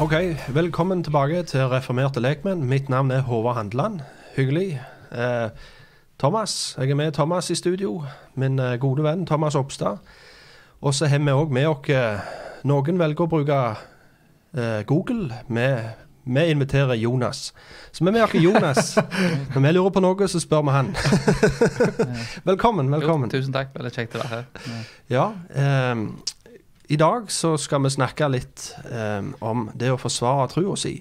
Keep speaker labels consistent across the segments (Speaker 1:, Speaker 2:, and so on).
Speaker 1: Ok, velkommen tilbake til Reformerte lekmenn. Mitt navn er Håvard Handeland. Hyggelig. Eh, Thomas, jeg er med Thomas i studio. Min eh, gode venn Thomas Oppstad. Og så har vi òg med oss eh, Noen velger å bruke eh, Google. Vi, vi inviterer Jonas. Så vi er med oss Jonas. Når vi lurer på noe, så spør vi han. velkommen. velkommen.
Speaker 2: Jo, tusen takk. Veldig kjekt å være her.
Speaker 1: Ja, ehm, i dag så skal vi snakke litt ehm, om det å forsvare trua si.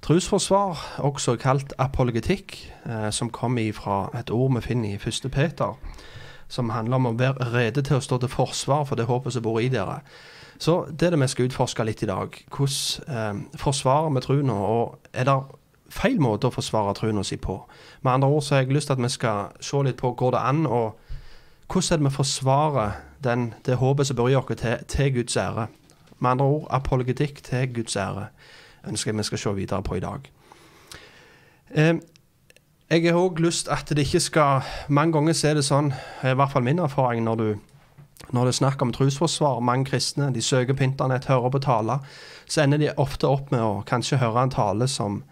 Speaker 1: Trusforsvar, også kalt apologetikk, eh, som kommer fra et ord vi finner i 1. Peter, som handler om å være rede til å stå til forsvar for det håpet som bor i dere. Så det er det vi skal utforske litt i dag. Hvordan eh, forsvarer vi trua, og er det feil måte å forsvare trua si på? Med andre ord så har jeg lyst til at vi skal se litt på går det an og hvordan er det vi forsvarer den, det håpet som bør i oss, til, til Guds ære? Med andre ord apologetikk til Guds ære ønsker jeg vi skal se videre på i dag. Eh, jeg har òg lyst at det ikke skal Mange ganger er det sånn, i hvert fall min erfaring, når du når det er snakk om trosforsvar, mange kristne de søker på internett, hører på taler, så ender de ofte opp med å kanskje høre en tale som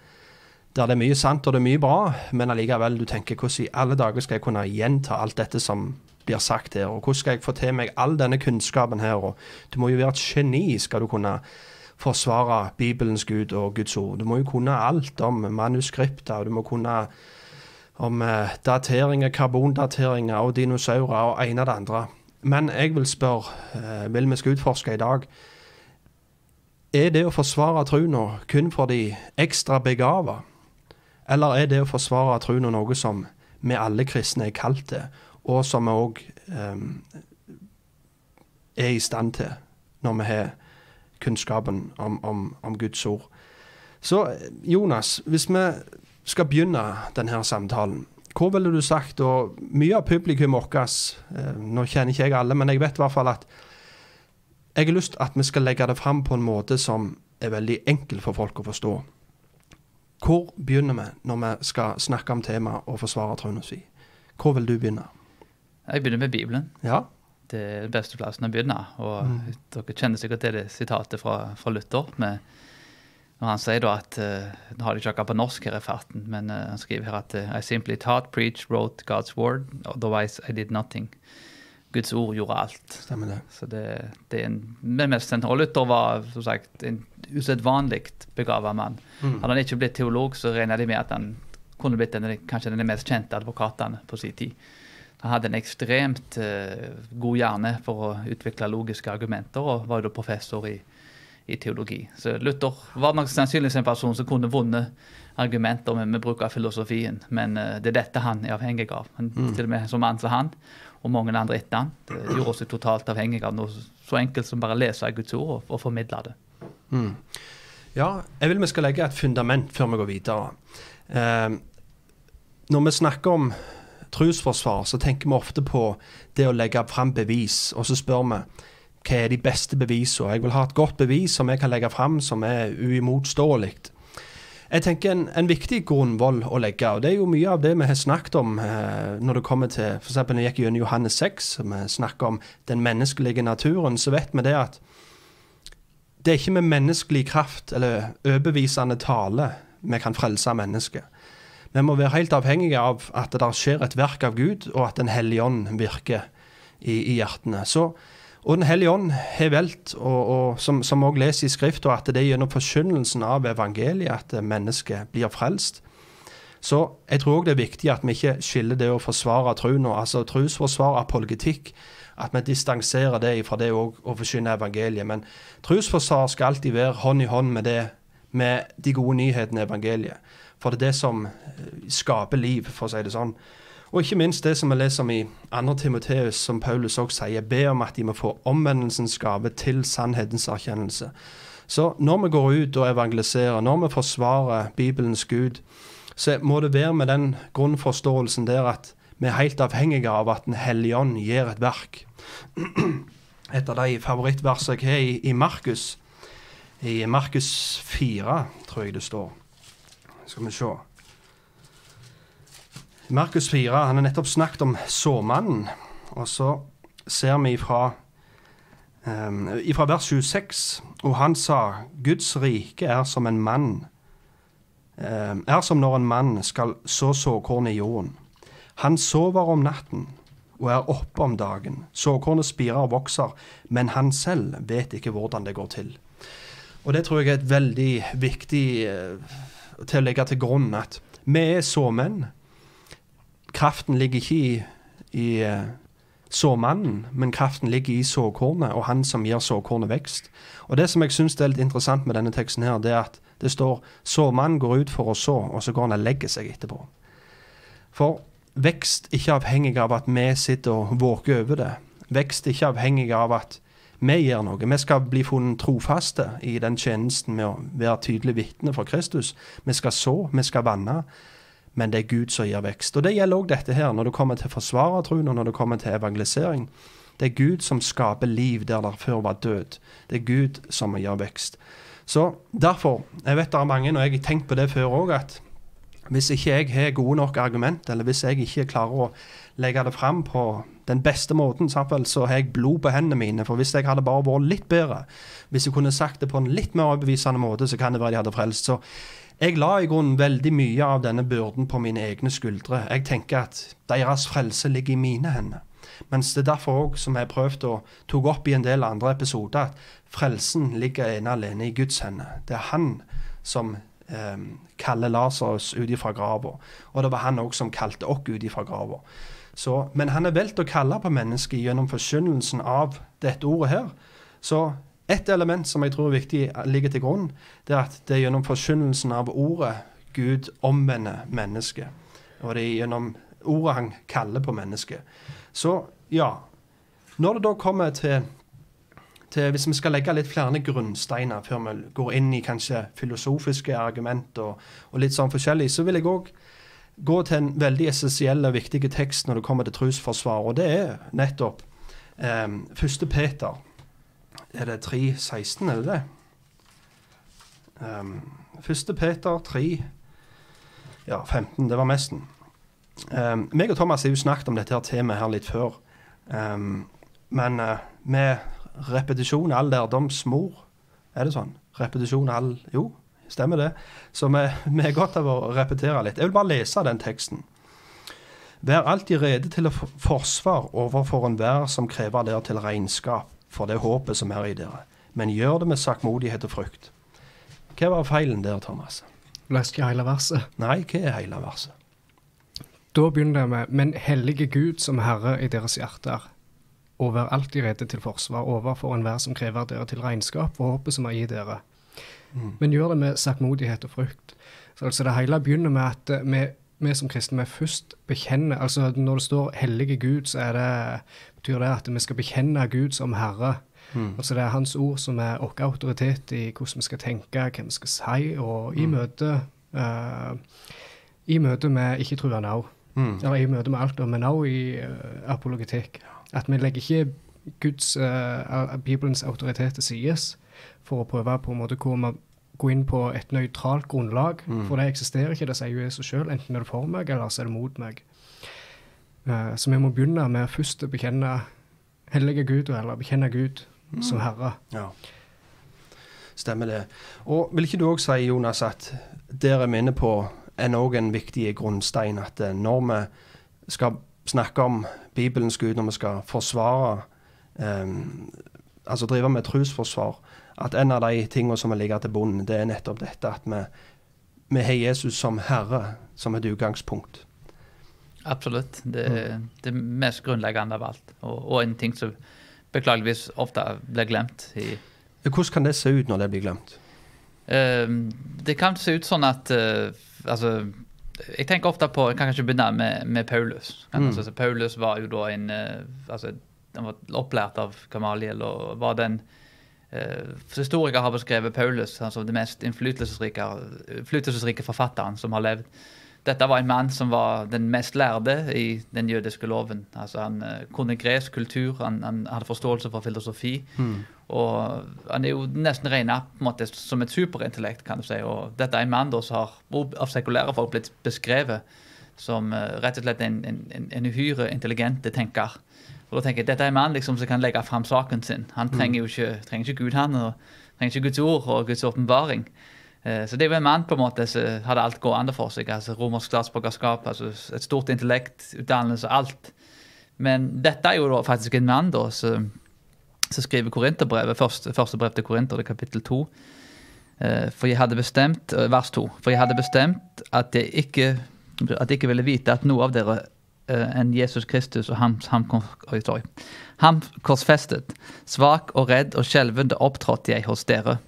Speaker 1: der det er mye sant og det er mye bra, men allikevel du tenker hvordan i alle dager skal jeg kunne gjenta alt dette som blir sagt her, og hvordan skal jeg få til meg all denne kunnskapen her, og du må jo være et geni skal du kunne forsvare Bibelens Gud og Guds ord. Du må jo kunne alt om manuskripter, du må kunne om eh, dateringer, karbondateringer og dinosaurer og ene og det andre. Men jeg vil spørre, eh, vil vi skal utforske i dag, er det å forsvare troen kun for de ekstra begava? Eller er det å forsvare troen noe som vi alle kristne er kalt til, og som vi òg eh, er i stand til når vi har kunnskapen om, om, om Guds ord. Så Jonas, hvis vi skal begynne denne samtalen, hvor ville du sagt, og mye av publikum vårt eh, Nå kjenner ikke jeg alle, men jeg vet i hvert fall at jeg har lyst at vi skal legge det fram på en måte som er veldig enkel for folk å forstå. Hvor begynner vi når vi skal snakke om temaet og forsvare troen si? Hvor vil du begynne?
Speaker 2: Jeg begynner med Bibelen.
Speaker 1: Ja?
Speaker 2: Det er den beste plassen å begynne. Og
Speaker 1: Mm.
Speaker 2: dere kjenner sikkert til det sitatet fra, fra Luther. Med, når han sier da at uh, Nå har de ikke akkurat på norsk her i farten, men uh, han skriver her at uh, I simply taught, preached, wrote God's word, otherwise I did nothing. Guds ord gjorde alt.
Speaker 1: Stemmer det.
Speaker 2: Så det, det er en men mest. Og Luther var som sagt en usedvanlig begava mann.
Speaker 1: Mm.
Speaker 2: Hadde han ikke blitt teolog, så regner de med at han kunne blitt en, kanskje den mest kjente advokatene på sin tid. Han hadde en ekstremt eh, god hjerne for å utvikle logiske argumenter, og var jo professor i, i teologi. Så Luther var nok sannsynligvis en person som kunne vunnet argumenter med, med bruk av filosofien, men eh, det er dette han er avhengig av. Han, Til og med som mann som han, og mange andre etter han, gjorde oss totalt avhengig av noe så enkelt som bare å lese Guds ord og, og formidle det.
Speaker 1: Mm. Ja, jeg vil vi skal legge et fundament før vi går videre. Eh, når vi snakker om trosforsvar, så tenker vi ofte på det å legge fram bevis, og så spør vi hva er de beste bevisene. Jeg vil ha et godt bevis som jeg kan legge fram, som er uimotståelig. Jeg tenker en, en viktig grunnvoll å legge, og det er jo mye av det vi har snakket om eh, når det kommer til f.eks. når jeg gikk gjennom Johannes 6, vi snakker om den menneskelige naturen, så vet vi det at det er ikke med menneskelig kraft eller overbevisende tale vi kan frelse mennesket. Vi må være helt avhengige av at det skjer et verk av Gud, og at Den hellige ånd virker i, i hjertene. Så, og Den hellige ånd har valgt, som, også leser i Skriften, at det er gjennom forkynnelsen av evangeliet at mennesket blir frelst. Så jeg tror også det er viktig at vi ikke skiller det å forsvare troen, altså trosforsvar, apologetikk, at vi distanserer det fra det å forkynne evangeliet. Men trosforsvar skal alltid være hånd i hånd med det, med de gode nyhetene i evangeliet. For det er det som eh, skaper liv, for å si det sånn. Og ikke minst det som vi leser om i 2. Timoteus, som Paulus også sier, be om at de må få omvendelsens gave til sannhetens erkjennelse. Så når vi går ut og evangeliserer, når vi forsvarer Bibelens Gud, så må det være med den grunnforståelsen der at vi er helt avhengige av at Den hellige ånd gjør et verk. Et av de favorittversene jeg har i Markus, i Markus 4, tror jeg det står. Skal vi se. Markus 4 han har nettopp snakket om såmannen. Og så ser vi ifra, um, ifra vers 26, og han sa Guds rike er som en mann um, er som når en mann skal så såkorn i jorden. Han sover om natten og er oppe om dagen. Såkornet spirer og vokser, men han selv vet ikke hvordan det går til. Og det tror jeg er et veldig viktig uh, til å legge til grunn at vi er såmenn. Kraften ligger ikke i, i uh, såmannen, men kraften ligger i såkornet og han som gir såkornet vekst. Og Det som jeg syns er litt interessant med denne teksten, her, det er at det står såmannen går ut for å så, og så går han og legger seg etterpå. For vekst ikke avhengig av at vi sitter og våker over det. Vekst ikke avhengig av at vi gjør noe. Vi skal bli funnet trofaste i den tjenesten med å være tydelige vitne for Kristus. Vi skal så, vi skal vanne, men det er Gud som gir vekst. Og Det gjelder òg dette her, når det kommer til forsvarertroen og når det kommer til evangelisering. Det er Gud som skaper liv der det før var død. Det er Gud som gir vekst. Så derfor, jeg vet det er mange, og jeg har tenkt på det før òg, at hvis ikke jeg har gode nok argument, eller hvis jeg ikke klarer å legge det fram på den beste måten, så har jeg blod på hendene mine. For hvis jeg hadde bare vært litt bedre, hvis jeg kunne sagt det på en litt mer overbevisende måte, så kan det være de hadde frelst. Så jeg la i grunnen veldig mye av denne byrden på mine egne skuldre. Jeg tenker at deres frelse ligger i mine hender. Mens det er derfor òg, som jeg har prøvd å tok opp i en del andre episoder, at frelsen ligger ene alene i Guds hender. Det er han som eh, kaller Lasarus ut ifra grava. Og det var han òg som kalte oss ut ifra grava. Men han er valgt å kalle på mennesket gjennom forkynnelsen av dette ordet her. Så et element som jeg tror er viktig ligger til grunn, det er at det er gjennom forkynnelsen av ordet Gud omvender mennesket. Og det er gjennom ordet han kaller på mennesket. Så ja. Når det da kommer til til, hvis vi skal legge litt flere grunnsteiner før vi går inn i kanskje filosofiske argument og, og litt sånn forskjellig, så vil jeg òg gå til en veldig essensiell og viktig tekst når det kommer til trosforsvar, og det er nettopp Første 1. Peter. Er det 3.16, er det det? Um, 1. Peter 3 ja, 15. Det var mesten. Um, meg og Thomas har jo snakket om dette her temaet her litt før. Um, men uh, med Repetisjon all lærdoms mor. Er det sånn? Repetisjon all Jo, stemmer det. Så vi, har godt av å repetere litt. Jeg vil bare lese den teksten. Vær alltid rede til å forsvar overfor enhver som krever dere til regnskap for det håpet som er i dere, men gjør det med sakkmodighet og frykt. Hva var feilen der, Thomas?
Speaker 3: Leste ikke hele verset.
Speaker 1: Nei, hva er hele verset?
Speaker 3: Da begynner det med Men hellige Gud som Herre i deres hjerter og vær alltid rede til forsvar overfor enhver som krever dere til regnskap for håpet som er i dere. Mm. Men gjør det med saktmodighet og frykt. Så altså Det hele begynner med at eh, vi, vi som kristne vi først bekjenner altså Når det står 'hellige Gud', så er det, betyr det at vi skal bekjenne Gud som Herre. Mm. Altså Det er Hans ord som er vår autoritet i hvordan vi skal tenke, hva vi skal si, og i mm. møte uh, i møte med ikke-truende òg.
Speaker 1: Mm.
Speaker 3: eller i møte med alt, men òg i uh, apologetikk. At vi legger ikke Guds, uh, Bibelens autoritet til sides for å prøve på en måte hvor man gå inn på et nøytralt grunnlag.
Speaker 1: Mm.
Speaker 3: For det eksisterer ikke, det sier jo Jesus sjøl. Enten er det for meg, eller så er det mot meg. Eh, så vi må begynne med først å bekjenne hellige Gud, eller bekjenne Gud som Herre.
Speaker 1: Ja. Stemmer det. Og vil ikke du òg si, Jonas, at der er vi inne på en òg en viktig grunnstein, at eh, når vi skal snakke om Bibelens Gud, når vi skal forsvare um, Altså drive med trosforsvar, at en av de tingene som må ligge til bunnen, det er nettopp dette at vi, vi har Jesus som Herre som et utgangspunkt.
Speaker 2: Absolutt. Det er det mest grunnleggende av alt. Og, og en ting som beklageligvis ofte blir glemt. i
Speaker 1: Hvordan kan det se ut når det blir glemt?
Speaker 2: Uh, det kan se ut sånn at uh, Altså, jeg tenker ofte på Jeg kan kanskje begynne med, med Paulus.
Speaker 1: Mm.
Speaker 2: Altså, Paulus var jo da en uh, altså, Han var opplært av Gamaliel og var den Historikere har beskrevet Paulus som altså, den mest innflytelsesrike, forfatteren som har levd. Dette var en mann som var den mest lærde i den jødiske loven. Altså Han eh, kunne gresk kultur, han, han hadde forståelse for filosofi. Og han er jo nesten regna som et superintellekt, kan du si. Og dette er en mann da som har av sekulære folk blitt beskrevet som eh, rett og slett en, en, en- en uhyre intelligente tenker. Og da tenker jeg, Dette er en mann liksom som kan legge fram saken sin. Han trenger jo ikke, trenger ikke Gud, han. og Trenger ikke Guds ord og Guds åpenbaring. Eh, Så det er jo en mann på en måte som hadde alt gående for seg. altså Romersk statsborgerskap, altså et stort intellekt, utdannelse, alt. Men dette er jo da faktisk en mann da som som skriver Korinterbrevet, første, første brev til Korinter, er kapittel 2. Eh, For jeg hadde bestemt, eh, vers 2, for jeg hadde bestemt at jeg ikke, at jeg ikke ville vite at noe av dere enn Jesus Kristus og ham, ham, sorry, ham korsfestet. Svak og redd og skjelvende opptrådte jeg hos dere.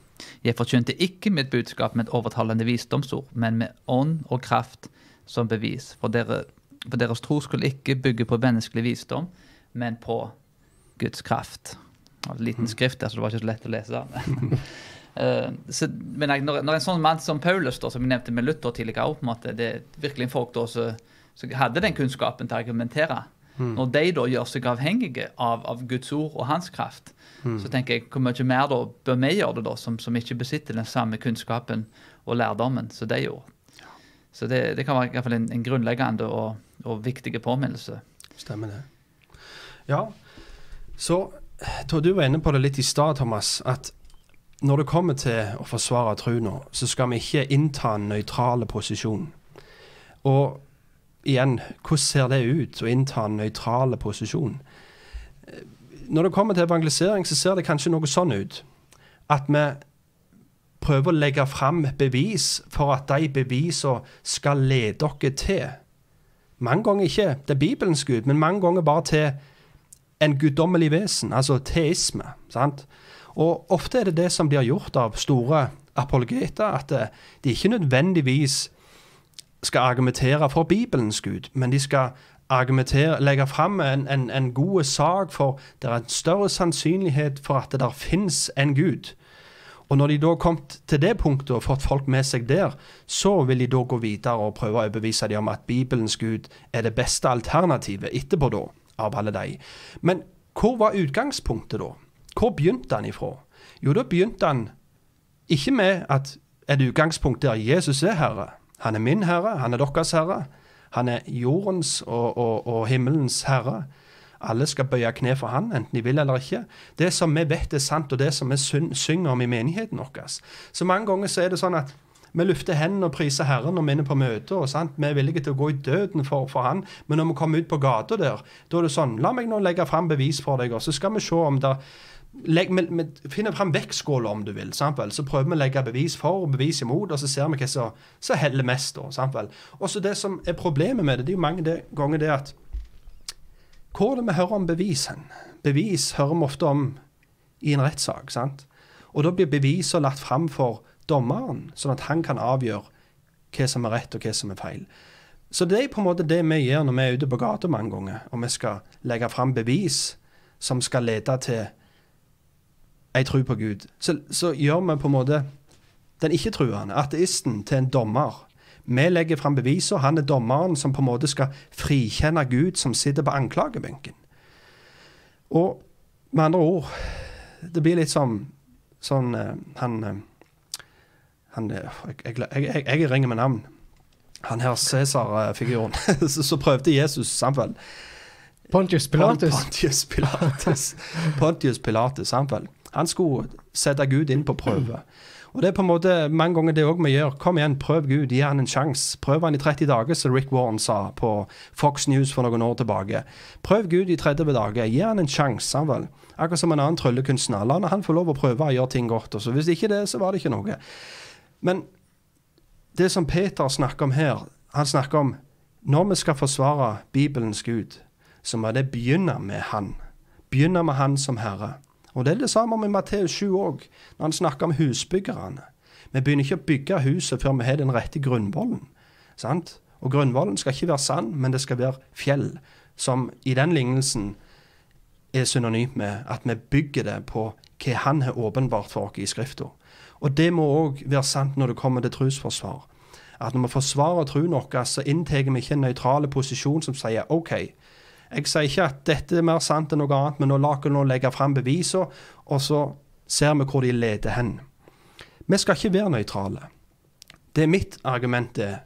Speaker 2: Jeg forkynte ikke mitt budskap med et overtalende visdomsord, men med ånd og kraft som bevis. For, dere, for deres tro skulle ikke bygge på menneskelig visdom, men på Guds kraft. Det var en liten skrift der, så det var ikke så lett å lese den. Uh, så, men jeg, når, når en sånn mann som Paulus, da, som jeg nevnte med Luther tidligere, på en måte, det er virkelig en folk da, som som hadde den kunnskapen til å argumentere, når de da gjør seg avhengige av, av Guds ord og hans kraft, så tenker jeg hvor mye mer da bør vi gjøre det, da, som, som ikke besitter den samme kunnskapen og lærdommen som de gjorde. Så det, det kan være i hvert fall en, en grunnleggende og, og viktig påminnelse.
Speaker 1: Stemmer det. Ja, så tror du var inne på det litt i stad, Thomas, at når det kommer til å forsvare tro nå, så skal vi ikke innta en nøytral posisjon. Og igjen, hvordan ser det ut å innta en nøytral posisjon? Eh, Når det kommer til evangelisering, så ser det kanskje noe sånn ut at vi prøver å legge fram bevis for at de bevisene skal lede dere til. Mange ganger ikke til Bibelens Gud, men mange ganger bare til en guddommelig vesen, altså teisme. sant? Og ofte er det det som blir gjort av store apologeter, at eh, de ikke nødvendigvis skal argumentere for Bibelens Gud, men de skal legge fram en, en, en god sak for det er en større sannsynlighet for at det der finnes en Gud. Og når de da har kommet til det punktet og fått folk med seg der, så vil de da gå videre og prøve å overbevise dem om at Bibelens Gud er det beste alternativet etterpå da, av alle de. Men hvor var utgangspunktet da? Hvor begynte han ifra? Jo, da begynte han ikke med at et utgangspunkt der Jesus er herre. Han er min herre, han er deres herre. Han er jordens og, og, og himmelens herre. Alle skal bøye kne for han, enten de vil eller ikke. Det som vi vet er sant, og det som vi synger om i menigheten vår. Så mange ganger så er det sånn at vi løfter hendene og priser Herren når vi er på møter. sant? Vi er villige til å gå i døden for, for Han. Men når vi kommer ut på gata der, da er det sånn La meg nå legge fram bevis for deg, og så skal vi se om det Legg, vi, vi finner fram vektskåla, om du vil. Sant? Så prøver vi å legge bevis for og bevis imot, og så ser vi hva som heller mest. Og så Det som er problemet med det, det er jo mange ganger det at Hvor er det vi hører om bevis hen? Bevis hører vi ofte om i en rettssak. Og da blir beviser lagt fram for dommeren, sånn at han kan avgjøre hva som er rett og hva som er feil. Så det er på en måte det vi gjør når vi er ute på gata mange ganger, og vi skal legge fram bevis som skal lede til ei tror på Gud. Så, så gjør vi på en måte den ikke-truende, ateisten, til en dommer. Vi legger fram beviser. Han er dommeren som på en måte skal frikjenne Gud som sitter på anklagebenken. Og med andre ord Det blir litt som sånn eh, Han, eh, han eh, jeg, jeg, jeg, jeg ringer med navn. Han her Cæsar-figuren. så, så prøvde Jesus sant.
Speaker 3: Pontius Pilatus.
Speaker 1: Pontius Pilatus. Pontius Pilatus, sant vel. Han skulle sette Gud inn på prøve. Og det er på en måte mange ganger det òg vi gjør. Kom igjen, prøv Gud, gi han en sjanse. Prøv han i 30 dager, som Rick Warren sa på Fox News for noen år tilbake. Prøv Gud i 30 dager, gi han en sjanse, han vel. Akkurat som en annen tryllekunstner. La han få lov å prøve å gjøre ting godt. Og så hvis ikke det, så var det ikke noe. Men det som Peter snakker om her, han snakker om når vi skal forsvare Bibelens Gud, så må det begynne med Han. Begynne med Han som Herre. Og Det er det samme med Matteus 7 òg, når han snakker om husbyggerne. Vi begynner ikke å bygge huset før vi har den rette grunnvollen. Sant? Og grunnvollen skal ikke være sand, men det skal være fjell, som i den lignelsen er synonymt med at vi bygger det på hva Han har åpenbart for oss i Skrifta. Og det må òg være sant når det kommer til trosforsvar. At når vi forsvarer troen vår, så inntar vi ikke en nøytral posisjon som sier OK, jeg sier ikke at dette er mer sant enn noe annet, men nå la oss legge fram bevisene, og så ser vi hvor de leder hen. Vi skal ikke være nøytrale. Det er mitt argument. det.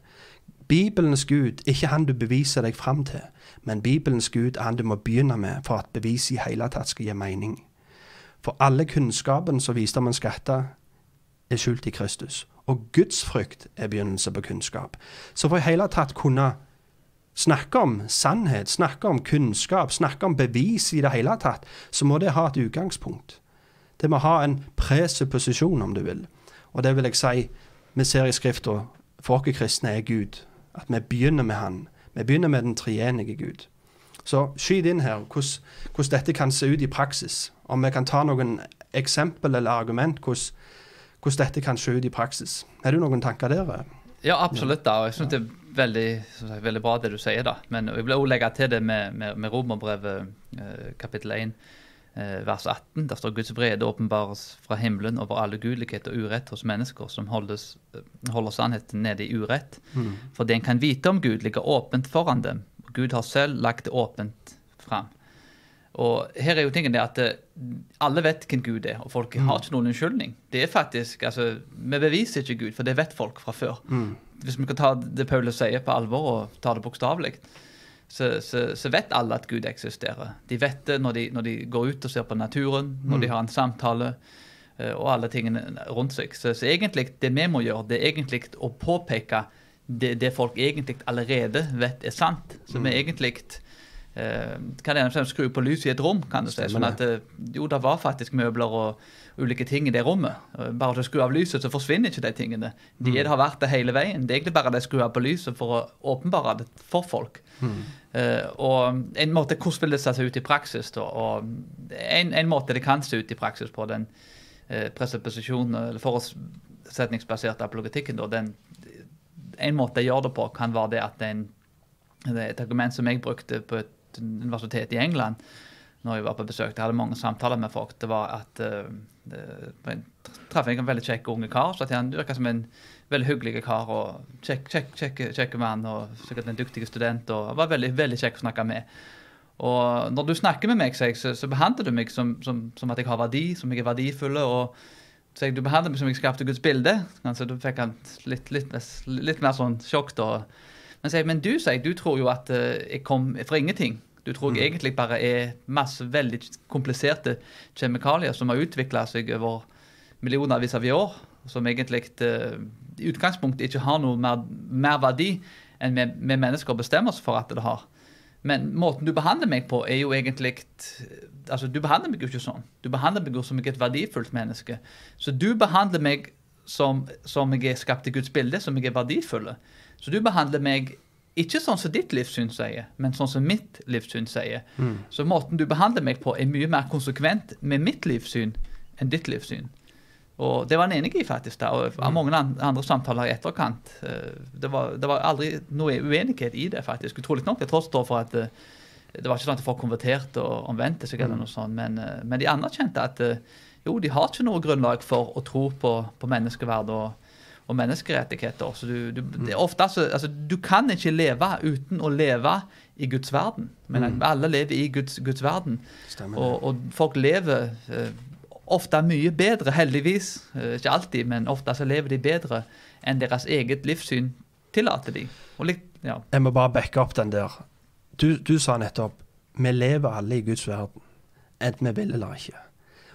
Speaker 1: Bibelens Gud er ikke han du beviser deg fram til, men Bibelens Gud er han du må begynne med for at beviset i hele tatt skal gi mening. For alle kunnskapen som visdommen skatter, er skjult i Kristus. Og Guds frykt er begynnelse på kunnskap. Så for i hele tatt kunne snakke om sannhet, snakke om kunnskap, snakke om bevis i det hele tatt, så må det ha et utgangspunkt. Det må ha en presupposisjon, om du vil. Og det vil jeg si vi ser i Skrifta for oss kristne er Gud. At vi begynner med Han. Vi begynner med den treenige Gud. Så skyt inn her hvordan, hvordan dette kan se ut i praksis. Om vi kan ta noen eksempel eller argument hvordan, hvordan dette kan se ut i praksis. Har du noen tanker der?
Speaker 2: Ja, absolutt. da, jeg synes det veldig, sagt, veldig, bra det du sier. da. Men jeg vil også legge til det med, med, med Romerbrevet eh, kapittel 1 eh, vers 18. Der står Guds vrede åpenbares fra himmelen over alle gudelighet og urett hos mennesker som holdes, holder sannheten nede i urett. Mm. For det en kan vite om Gud, ligger åpent foran dem. Gud har selv lagt det åpent fram. Og her er jo tingen det at eh, alle vet hvem Gud er, og folk mm. har ikke noen unnskyldning. Det er faktisk, altså, Vi beviser ikke Gud, for det vet folk fra før. Mm. Hvis vi kan ta det Paulus sier på alvor og ta det bokstavelig, så, så, så, vet alle at Gud eksisterer. De vet det når de, når de går ut og ser på naturen, når mm. de har en samtale eh, og alle tingene rundt seg. Så, så, egentlig det vi må gjøre, det er egentlig å påpeke det, det folk egentlig allerede vet er sant. Så vi mm. egentlig eh, kan skru på lyset i et rom. kan du si. Sånn at eh, jo, det var faktisk møbler og ulike ting i det rommet. Bare til å skru av lyset, så forsvinner ikke de tingene. De mm. har vært det hele veien. Det er egentlig bare de skrur skru av på lyset for å åpenbare det for folk. Mm. Uh, og en måte, Hvordan vil det se ut i praksis? da? Og en, en, måte det kan se ut i praksis på den uh, eller forutsetningsbaserte apologetikken, da, den, en måte jeg gjør det på, kan være det at en, det et argument som jeg brukte på et universitet i England når jeg var på besøk. Jeg hadde mange samtaler med folk. Det var at uh, traff en veldig kjekk unge kar. så at Han virka som en veldig hyggelig kar og kjekk, kjekk, kjekk, kjekk mann. og Sikkert en dyktig student. og Var veldig veldig kjekk å snakke med. Og når du snakker med meg, så, så, behandler du meg som, som, som, at jeg har verdi, som jeg er verdifull. og så jeg, Du behandler meg som jeg skapte Guds bilde. Så du fikk han litt, litt, litt, mer sånn sjokk da. Men, så, men du sier, du tror jo at uh, jeg kom for ingenting. Du tror jeg mm. egentlig bare er masse veldig kompliserte kjemikalier som har utvikla seg over millionervis av år, som egentlig uh, i utgangspunktet ikke har noe mer, mer verdi enn vi, mennesker bestemmer oss for at det har. Men måten du behandler meg på, er jo egentlig altså Du behandler meg jo ikke sånn. Du behandler meg jo som et verdifullt menneske. Så du behandler meg som, som jeg er skapt i Guds bilde, som jeg er verdifull. Så du behandler meg ikke sånn som ditt livssyn sier, men sånn som mitt livssyn sier. Mm. Så måten du behandler meg på, er mye mer konsekvent med mitt livssyn enn ditt livssyn. Og det var han enig i, faktisk. da, og Av mm. mange andre samtaler i etterkant. Eh, det var, det var, aldri noe uenighet i det, faktisk. Utrolig nok. Jeg tross for at det, eh, var ikke sånn at folk konverterte og omvendte seg, eller mm. noe sånt, men, eh, men de anerkjente at jo, de har ikke noe grunnlag for å tro på, på menneskeverd og, og menneskerettigheter. Så du, du, det er ofte, altså, altså, du kan ikke leve uten å leve i Guds verden. Men
Speaker 1: Mm.
Speaker 2: alle lever i Guds, Guds verden. Og, og folk lever eh, ofte mye bedre, heldigvis. Eh, ikke alltid, men ofte så lever de bedre enn deres eget livssyn tillater de. Litt, ja.
Speaker 1: Jeg må bare backe opp den der. Du, du sa nettopp vi lever alle i Guds verden, enten vi vil eller ikke.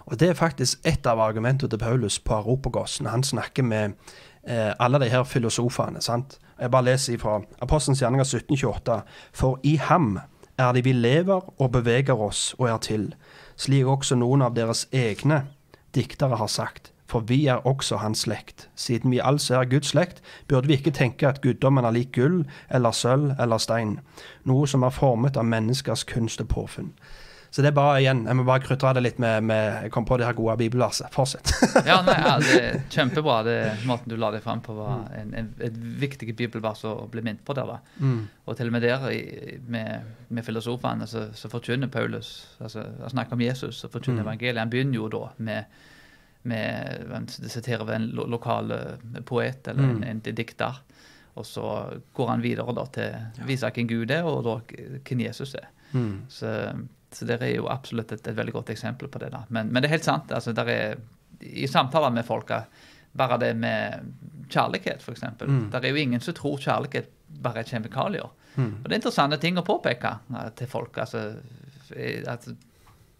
Speaker 1: Og Det er faktisk et av argumentene til Paulus på Aropagos når han snakker med eh, alle de her filosofene. sant? Jeg bare leser ifra Apostelens gjerninger 1728. For i ham er det vi lever og beveger oss og er til, slik også noen av deres egne diktere har sagt. For vi er også hans slekt. Siden vi altså er Guds slekt, burde vi ikke tenke at guddommen er lik gull eller sølv eller stein, noe som er formet av menneskers kunst og påfunn. Så det er bare igjen, Jeg må bare krydre det litt med, med Jeg kom på det her gode bibelverset. Fortsett.
Speaker 2: ja, nei, ja, det er kjempebra. Det, måten du la det fram på, var en, en, et viktig bibelvers å bli minnet på der. da.
Speaker 1: Mm.
Speaker 2: Og til og med der med, med filosofene så, så forkynner Paulus altså Han snakker om Jesus og forkynner
Speaker 1: Mm.
Speaker 2: evangeliet. Han begynner jo da med, med han siterer en lo, lokal eh, poet eller
Speaker 1: Mm.
Speaker 2: en, en dikter. Og så går han videre da til å vise hvem Gud er, og da hvem Jesus er.
Speaker 1: Mm.
Speaker 2: Så, så det er jo absolutt et, et veldig godt eksempel på det. da. Men, men det er helt sant. altså der er, I samtaler med folk er bare det med kjærlighet, f.eks.
Speaker 1: Mm.
Speaker 2: Det er jo ingen som tror kjærlighet bare er kjemikalier.
Speaker 1: Mm.
Speaker 2: Og det er interessante ting å påpeke til folk. altså, eh, at,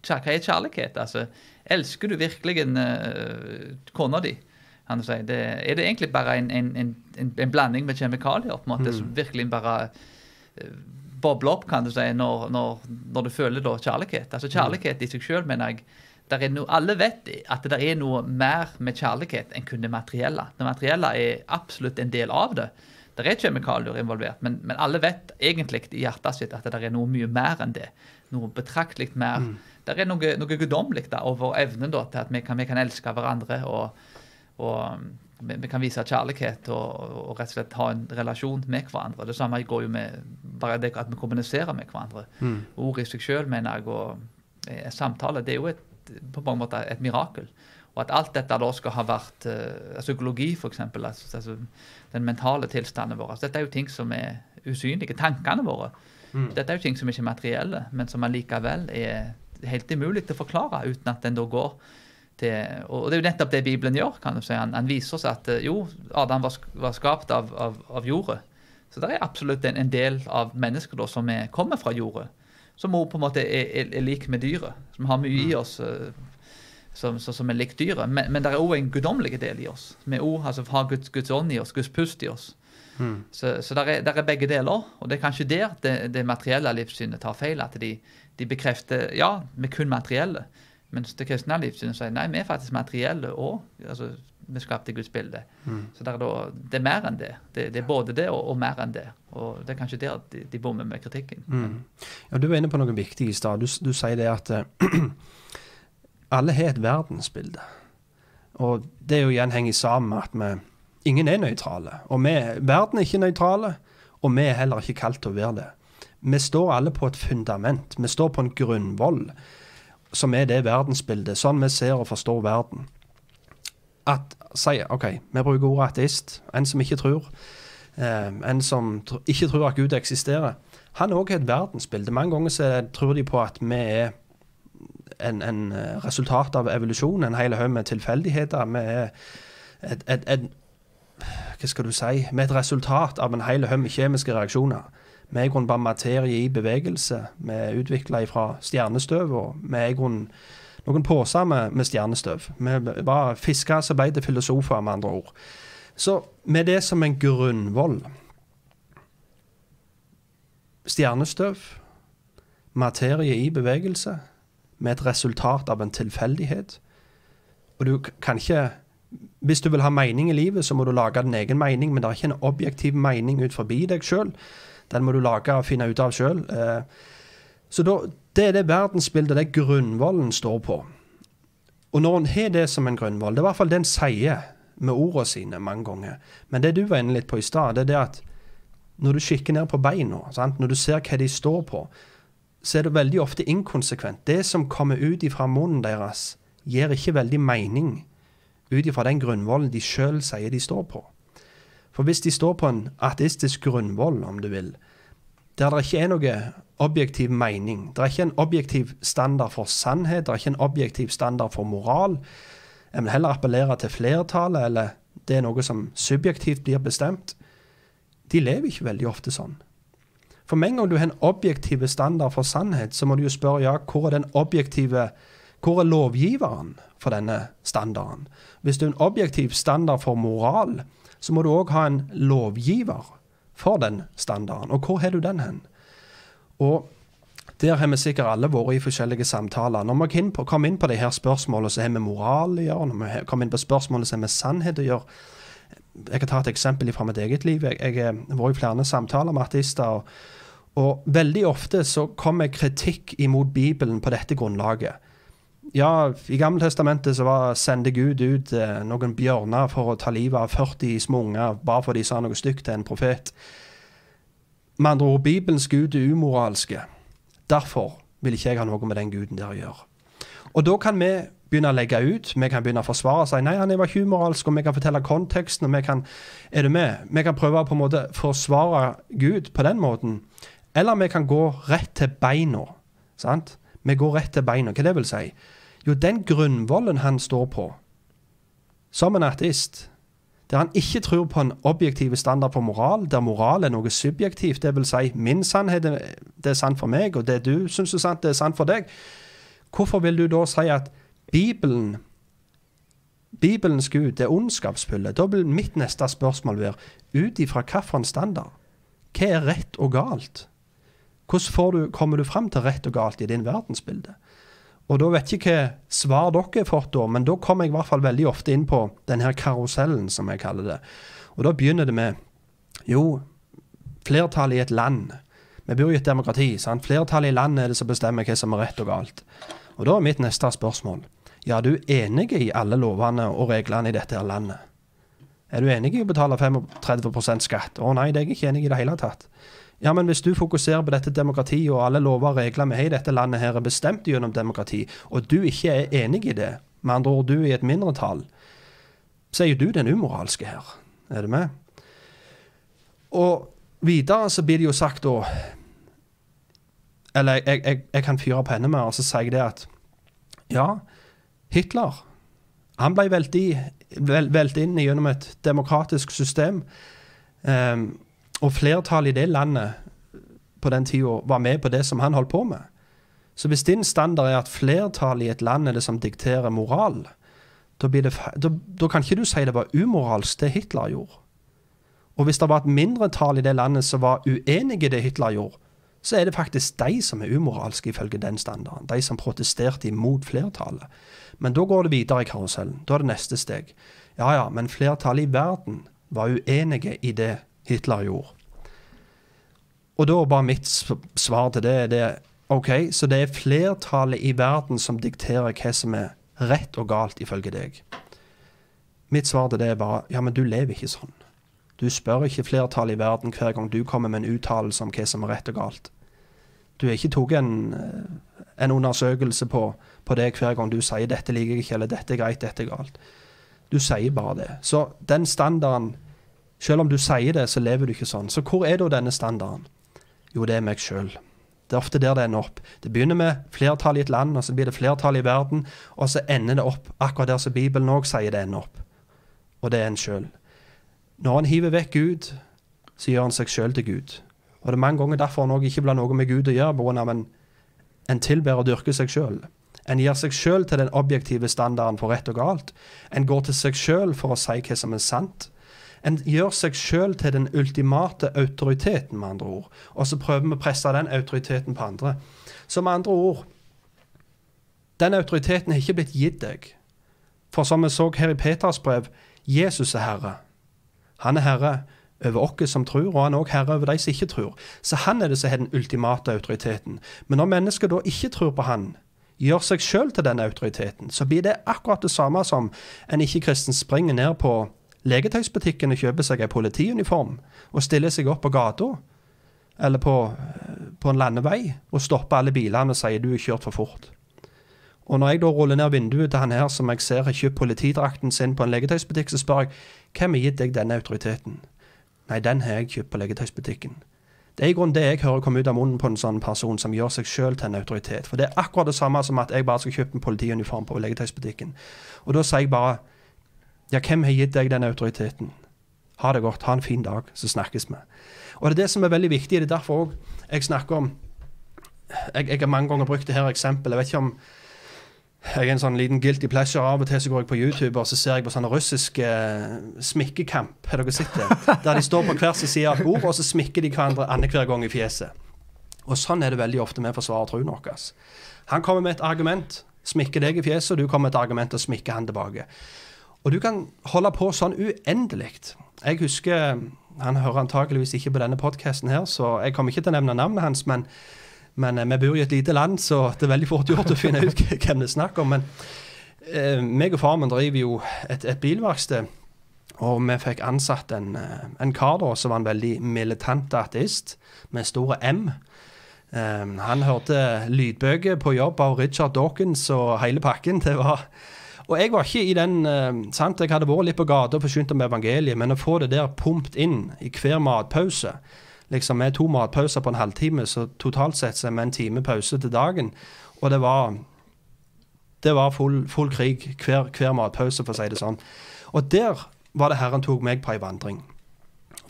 Speaker 2: Hva er kjærlighet? altså, Elsker du virkelig en, uh, kona di? Si. Det, er det egentlig bare en, en, en, en, blanding med kjemikalier på en måte,
Speaker 1: Mm.
Speaker 2: som virkelig bare eh, bobler opp, kan du si, når, når, når du føler da kjærlighet? Altså Kjærlighet i seg selv, mener jeg der er no, Alle vet at det er noe mer med kjærlighet enn kun det materielle. Det materielle er absolutt en del av det. Det er kjemikalier involvert, men, men alle vet egentlig i hjertet sitt at det er noe mye mer enn det. Noe betraktelig mer. Det er noe, noe guddommelig over evnen da, til at vi kan, vi kan elske hverandre og, og vi, kan vise kjærlighet og, og rett og slett ha en relasjon med hverandre. Det samme går jo med bare det at vi kommuniserer med hverandre.
Speaker 1: Mm.
Speaker 2: Ord i seg selv, mener jeg, og eh, samtale, det er jo et, på mange måter et mirakel. Og at alt dette da skal ha vært eh, psykologi, f.eks., altså, altså den mentale tilstanden vår. Altså, dette er jo ting som er usynlige. Tankene våre.
Speaker 1: Mm.
Speaker 2: Dette er jo ting som ikke er materielle, men som allikevel er helt umulig til å forklare uten at den da går til Og det er jo nettopp det Bibelen gjør. kan du si. Han, han viser oss at eh, jo, Adam var, var skapt av, av, av jordet. Så det er absolutt en, en del av mennesker da, som er, kommer fra jordet. Som også på en måte er, er, er lik med dyret. Som har mye i oss som, som, som er likt dyret. Men, men det er òg en guddommelig del i oss. Vi også, altså, har Guds, Guds ånd i oss, Guds pust i oss.
Speaker 1: Mm.
Speaker 2: Så, så der, er, der er begge deler. Og det er kanskje der det, det materielle livssynet tar feil. At de, de bekrefter ja, vi er kun materielle. Mens det kristne livssynet sier nei, vi er faktisk materielle òg. Altså, vi skapte Guds bilde.
Speaker 1: Mm.
Speaker 2: Så det er, da, det er mer enn det. Det, det er både det og, og mer enn det. Og det er kanskje der de, de bommer med kritikken.
Speaker 1: Mm. Ja, du var inne på noe viktig i stad. Du, du sier det at eh, alle har et verdensbilde. Og det er jo igjen henger sammen med at vi ingen er nøytrale. Og vi, verden er ikke nøytrale, og vi er heller ikke kalt til å være det. Vi står alle på et fundament. Vi står på en grunnvoll, som er det verdensbildet. Sånn vi ser og forstår verden. At si, OK, vi bruker ordet ateist. En som ikke tror. Eh, en som tr ikke tror at Gud eksisterer. Han òg har et verdensbilde. Mange ganger så tror de på at vi er en, en eh, resultat av evolusjon, en hel haug med tilfeldigheter. Vi er et, et, et Hva skal du si? Er et resultat av en hel haug med kjemiske reaksjoner. Vi er i grunnen bare materie i bevegelse. Vi er utvikla fra stjernestøv, og vi er i grunnen noen poser med, med stjernestøv. Vi var fisker som ble til filosofer, med andre ord. Så med det som en grunnvoll Stjernestøv, materie i bevegelse, med et resultat av en tilfeldighet. Og du kan ikke Hvis du vil ha mening i livet, så må du lage din egen mening, men det er ikke en objektiv mening ut forbi deg sjøl. Den må du lage og finne ut av sjøl. Eh, så da, det er det verdensbildet, det grunnvollen står på. Og når en har det som en grunnvoll, det er i hvert fall det en sier med ordene sine mange ganger. Men det du var inne litt på i stad, det er det at når du kikker ned på beina, sant? når du ser hva de står på, så er det veldig ofte inkonsekvent. Det som kommer ut ifra munnen deres, gir ikke veldig mening ut ifra den grunnvollen de sjøl sier de står på. For hvis de står på en ateistisk grunnvoll, om du vil, der det ikke er noe objektiv mening, det er ikke en objektiv standard for sannhet, det er ikke en objektiv standard for moral, en vil heller appellere til flertallet, eller det er noe som subjektivt blir bestemt, de lever ikke veldig ofte sånn. For med en gang du har en objektiv standard for sannhet, så må du jo spørre ja, hvor er den objektive Hvor er lovgiveren for denne standarden? Hvis du har en objektiv standard for moral, så må du òg ha en lovgiver for den standarden. Og hvor har du den hen? Og der har vi sikkert alle vært i forskjellige samtaler. Når vi kommer inn på de her spørsmålene så har med moral å gjøre, når vi kommer inn på spørsmålet, så har med sannhet å gjøre Jeg kan ta et eksempel fra mitt eget liv. Jeg, jeg har vært i flere samtaler med ateister. og og veldig ofte så kommer kritikk imot Bibelen på dette grunnlaget. Ja, i Gammeltestamentet så var, sendte Gud ut eh, noen bjørner for å ta livet av 40 små unger bare fordi de sa noe stygt til en profet. Med andre ord, Bibelens gud er umoralske. Derfor vil ikke jeg ha noe med den guden der å gjøre. Og da kan vi begynne å legge ut, vi kan begynne å forsvare si nei, han var ikke umoralsk, og vi kan fortelle konteksten, og vi kan er du med? Vi kan prøve på en måte forsvare Gud på den måten. Eller vi kan gå rett til beina. Sant? Vi går rett til beina. Hva det vil si? Jo, den grunnvollen han står på, som en ateist, der han ikke tror på en objektiv standard for moral, der moral er noe subjektivt, det vil si min sannhet det er sant for meg, og det du syns er sant, det er sant for deg, hvorfor vil du da si at Bibelen Bibelens Gud er ondskapsfulle? Da vil mitt neste spørsmål være ut ifra hvilken standard? Hva er rett og galt? Hvordan du, kommer du fram til rett og galt i din verdensbilde? Og da vet jeg ikke hva svar dere har fått da, men da kommer jeg i hvert fall veldig ofte inn på denne karusellen, som jeg kaller det. Og da begynner det med jo, flertallet i et land. Vi bor i et demokrati. sant? Flertallet i landet er det som bestemmer hva som er rett og galt. Og da er mitt neste spørsmål ja, er du enig i alle lovene og reglene i dette her landet? Er du enig i å betale 35% skatt? Å nei, det er jeg ikke enig i det hele tatt. Ja, men hvis du fokuserer på dette demokratiet, og alle lover og regler vi har i dette landet her er bestemt gjennom demokrati, og du ikke er enig i det, med andre ord du er i et mindretall, så er jo du den umoralske her. Er du med? Og videre så blir det jo sagt da Eller jeg, jeg, jeg kan fyre på enda mer, og så sier jeg det at ja, Hitler han ble velt, i, vel, velt inn gjennom et demokratisk system. Um, og flertallet i det landet på den tida var med på det som han holdt på med. Så hvis din standard er at flertallet i et land er det som dikterer moral, da, det, da, da kan ikke du si det var umoralsk, det Hitler gjorde. Og hvis det var et mindretall i det landet som var uenig i det Hitler gjorde, så er det faktisk de som er umoralske ifølge den standarden. De som protesterte imot flertallet. Men da går det videre i karusellen. Da er det neste steg. Ja ja, men flertallet i verden var uenige i det Hitler gjorde. Og da bare mitt svar til det, det OK, så det er flertallet i verden som dikterer hva som er rett og galt ifølge deg. Mitt svar til det er bare ja, men du lever ikke sånn. Du spør ikke flertallet i verden hver gang du kommer med en uttalelse om hva som er rett og galt. Du har ikke tatt en, eh, en, undersøkelse på, på det hver gang du sier 'dette liker jeg ikke', eller 'dette er greit', 'dette er galt'. Du sier bare det. Så den standarden selv om du sier det, så lever du ikke sånn. Så hvor er da denne standarden? Jo, det er meg sjøl. Det er ofte der det ender opp. Det begynner med flertall i et land, og så blir det flertall i verden, og så ender det opp akkurat der som Bibelen òg sier det ender opp. Og det er en sjøl. Når han hiver vekk Gud, så gjør han seg sjøl til Gud. Og det er mange ganger derfor han òg ikke blir noe med Gud å gjøre, pga. en, en tilber og dyrker seg sjøl. En gir seg sjøl til den objektive standarden for rett og galt. En går til seg sjøl for å si hva som er sant. En gjør seg sjøl til den ultimate autoriteten, med andre ord. Og så prøver vi å presse den autoriteten på andre. Så med andre ord Den autoriteten har ikke blitt gitt deg. For som vi så her i Peters brev, Jesus er Herre. Han er Herre over oss som tror, og han er også herre over de som ikke tror. Så han er det som har den ultimate autoriteten. Men når mennesker da ikke tror på han, gjør seg sjøl til den autoriteten, så blir det akkurat det samme som en ikke-kristen springer ned på legetøysbutikken og kjøper seg ei politiuniform og stiller seg opp på gata eller på, på, en landevei og stopper alle bilene og sier du er kjørt for fort. Og når jeg da ruller ned vinduet til han her som jeg ser har kjøpt politidrakten sin på en legetøysbutikk, så spør jeg hvem har gitt deg denne autoriteten? Nei, den har jeg kjøpt på legetøysbutikken. Det er i grunnen det jeg hører komme ut av munnen på en sånn person som gjør seg sjøl til en autoritet. For det er akkurat det samme som at jeg bare skal kjøpe en politiuniform på legetøysbutikken. Og da sier jeg bare Ja, hvem har gitt deg den autoriteten? Ha det godt. Ha en fin dag, så snakkes vi. Og det er det som er veldig viktig. Det er derfor òg jeg snakker om jeg, jeg har mange ganger brukt det her eksempelet. Jeg vet ikke om jeg er en sånn liten guilty pleasure. Av og til så går jeg på YouTube og så ser jeg på sånne russiske uh, smikkekamp. Det? Der de står på hver sin side av bordet, og så smikker de hverandre annenhver gang i fjeset. Og sånn er det veldig ofte med forsvarer troen vår. Han kommer med et argument, smikker deg i fjeset, og du kommer med et argument og smikker han tilbake. Og du kan holde på sånn uendelig. Jeg husker Han hører antakeligvis ikke på denne podkasten her, så jeg kommer ikke til å nevne navnet hans, men men eh, vi bor i et lite land, så det er veldig fort gjort å finne ut hvem det er snakk om. Men eh, meg og far min driver jo et, et bilverksted. Og vi fikk ansatt en, eh, en kar da, som var en veldig militant ateist, med store M. Um, han hørte lydbøker på jobb av Richard Dawkins og hele pakken. Det var og jeg var ikke i den uh, sant, Jeg hadde vært litt på gata og forsynt om evangeliet, men å få det der pumpet inn i hver matpause liksom med to matpauser på en halvtime, så totalt sett så er vi en time pause til dagen. Og det var det var full, full krig hver, hver, matpause, for å si det sånn. Og der var det Herren tok meg på ei vandring.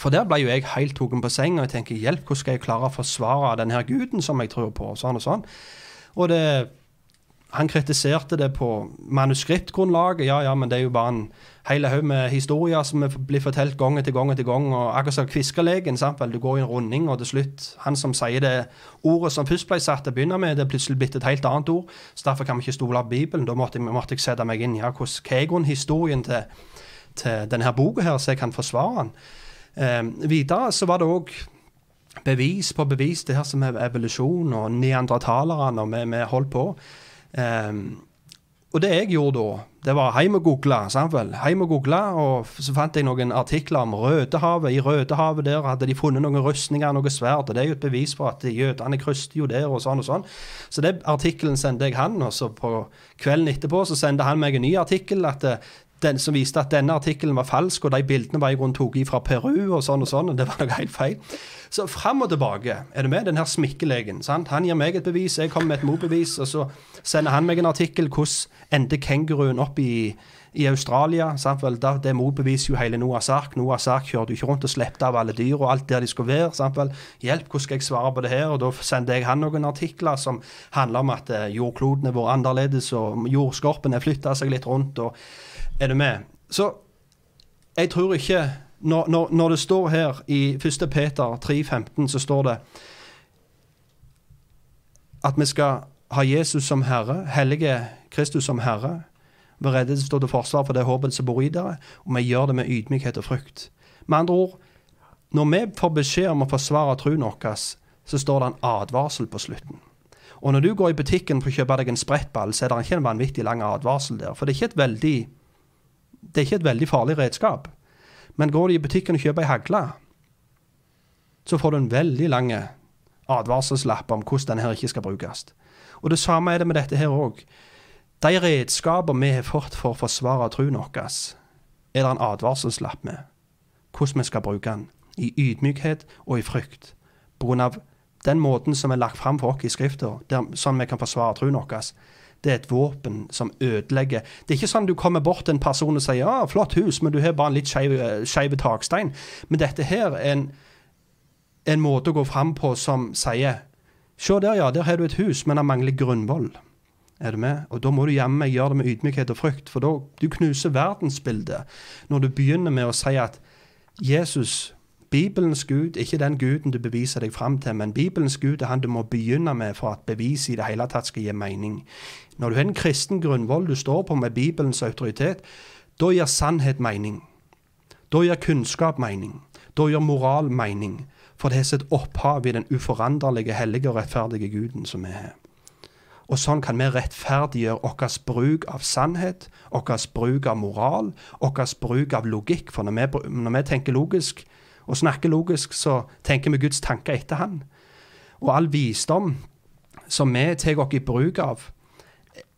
Speaker 1: For der ble jo jeg helt tatt på senga jeg tenker hjelp, hvordan skal jeg klare å forsvare denne her guden som jeg tror på? Sånn og sånn. Og det han kritiserte det på manuskriptgrunnlaget. Ja, ja, men det er jo bare en hel haug med historier som blir fortalt gang etter gang etter gang. og Akkurat som Kviskerlegen. Du går i en runding, og til slutt Han som sier det ordet som først ble satt til å begynne med, det er plutselig blitt et helt annet ord. Så Derfor kan vi ikke stole på Bibelen. Da måtte jeg, måtte jeg sette meg inn ja, hva er grunnhistorien til, til denne boka, her, så jeg kan forsvare den. Eh, videre så var det òg bevis på bevis, det her som er evolusjon og neandertalerne, og vi holdt på. Um, og det jeg gjorde da, det var hjem og google. Hjem og google, og så fant jeg noen artikler om Rødehavet. I Rødehavet der hadde de funnet noen rustninger, noe svært. Og det er jo et bevis for at jødene krysset jo der, og sånn og sånn. Så det artikkelen sendte jeg han, og så på kvelden etterpå så sendte han meg en ny artikkel at eh, den som viste at denne artikkelen var falsk, og de bildene var i grunnen tatt fra Peru, og sånn og sånn, og det var noe helt feil. Så fram og tilbake er det med den her smikkelegen. Han gir meg et bevis, jeg kommer med et motbevis, og så sender han meg en artikkel hvordan endte kenguruen opp i, i Australia. sant vel? Da, det motbeviser jo hele Noahs ark. Noahs ark kjørte jo ikke rundt og slepte av alle dyr og alt der de skulle være. sant vel? Hjelp, hvordan skal jeg svare på det her? Og da sendte jeg han noen artikler som handler om at eh, jordkloden er vært annerledes, og jordskorpen har flytta seg litt rundt. og er du med? Så jeg tror ikke Når, når, når det står her i 1. Peter 3,15, så står det at vi skal ha Jesus som Herre, hellige Kristus som Herre. Være redde til å stå forsvar for det håpet som bor i dere, og vi gjør det med ydmykhet og frykt. Med andre ord, når vi får beskjed om å forsvare troen vår, så står det en advarsel på slutten. Og når du går i butikken for å kjøpe deg en sprettball, så er det ikke en vanvittig lang advarsel der. For det er ikke et veldig det er ikke et veldig farlig redskap. Men går du i butikken og kjøper ei hagle, så får du en veldig lang advarselslapp om hvordan denne her ikke skal brukes. Og det samme er det med dette her òg. De redskaper vi har fått for å forsvare troen vår, er det en advarselslapp med. Hvordan vi skal bruke den. I ydmykhet og i frykt. På grunn av den måten som er lagt fram for oss i Skrifta, sånn vi kan forsvare troen vår det er et våpen som ødelegger. Det er ikke sånn du kommer bort til en person og sier ja, 'flott hus, men du har bare en litt skeiv takstein'. Men dette her er en, en måte å gå fram på som sier 'Se der, ja, der har du et hus, men det mangler grunnvoll'. Er du med? Og da må du jammen gjøre det med ydmykhet og frykt, for da du knuser verdensbildet når du begynner med å si at Jesus Bibelens Gud er ikke den guden du beviser deg fram til, men Bibelens Gud er han du må begynne med for at beviset i det hele tatt skal gi mening. Når du har en kristen grunnvoll du står på med Bibelens autoritet, da gir sannhet mening. Da gir kunnskap mening. Da gir moral mening. For det har sitt opphav i den uforanderlige, hellige og rettferdige Guden som vi har. Og sånn kan vi rettferdiggjøre vår bruk av sannhet, vår bruk av moral, vår bruk av logikk. For når vi, når vi tenker logisk, og snakker logisk, så tenker vi Guds tanker etter Han. Og all visdom som vi tar oss i bruk av,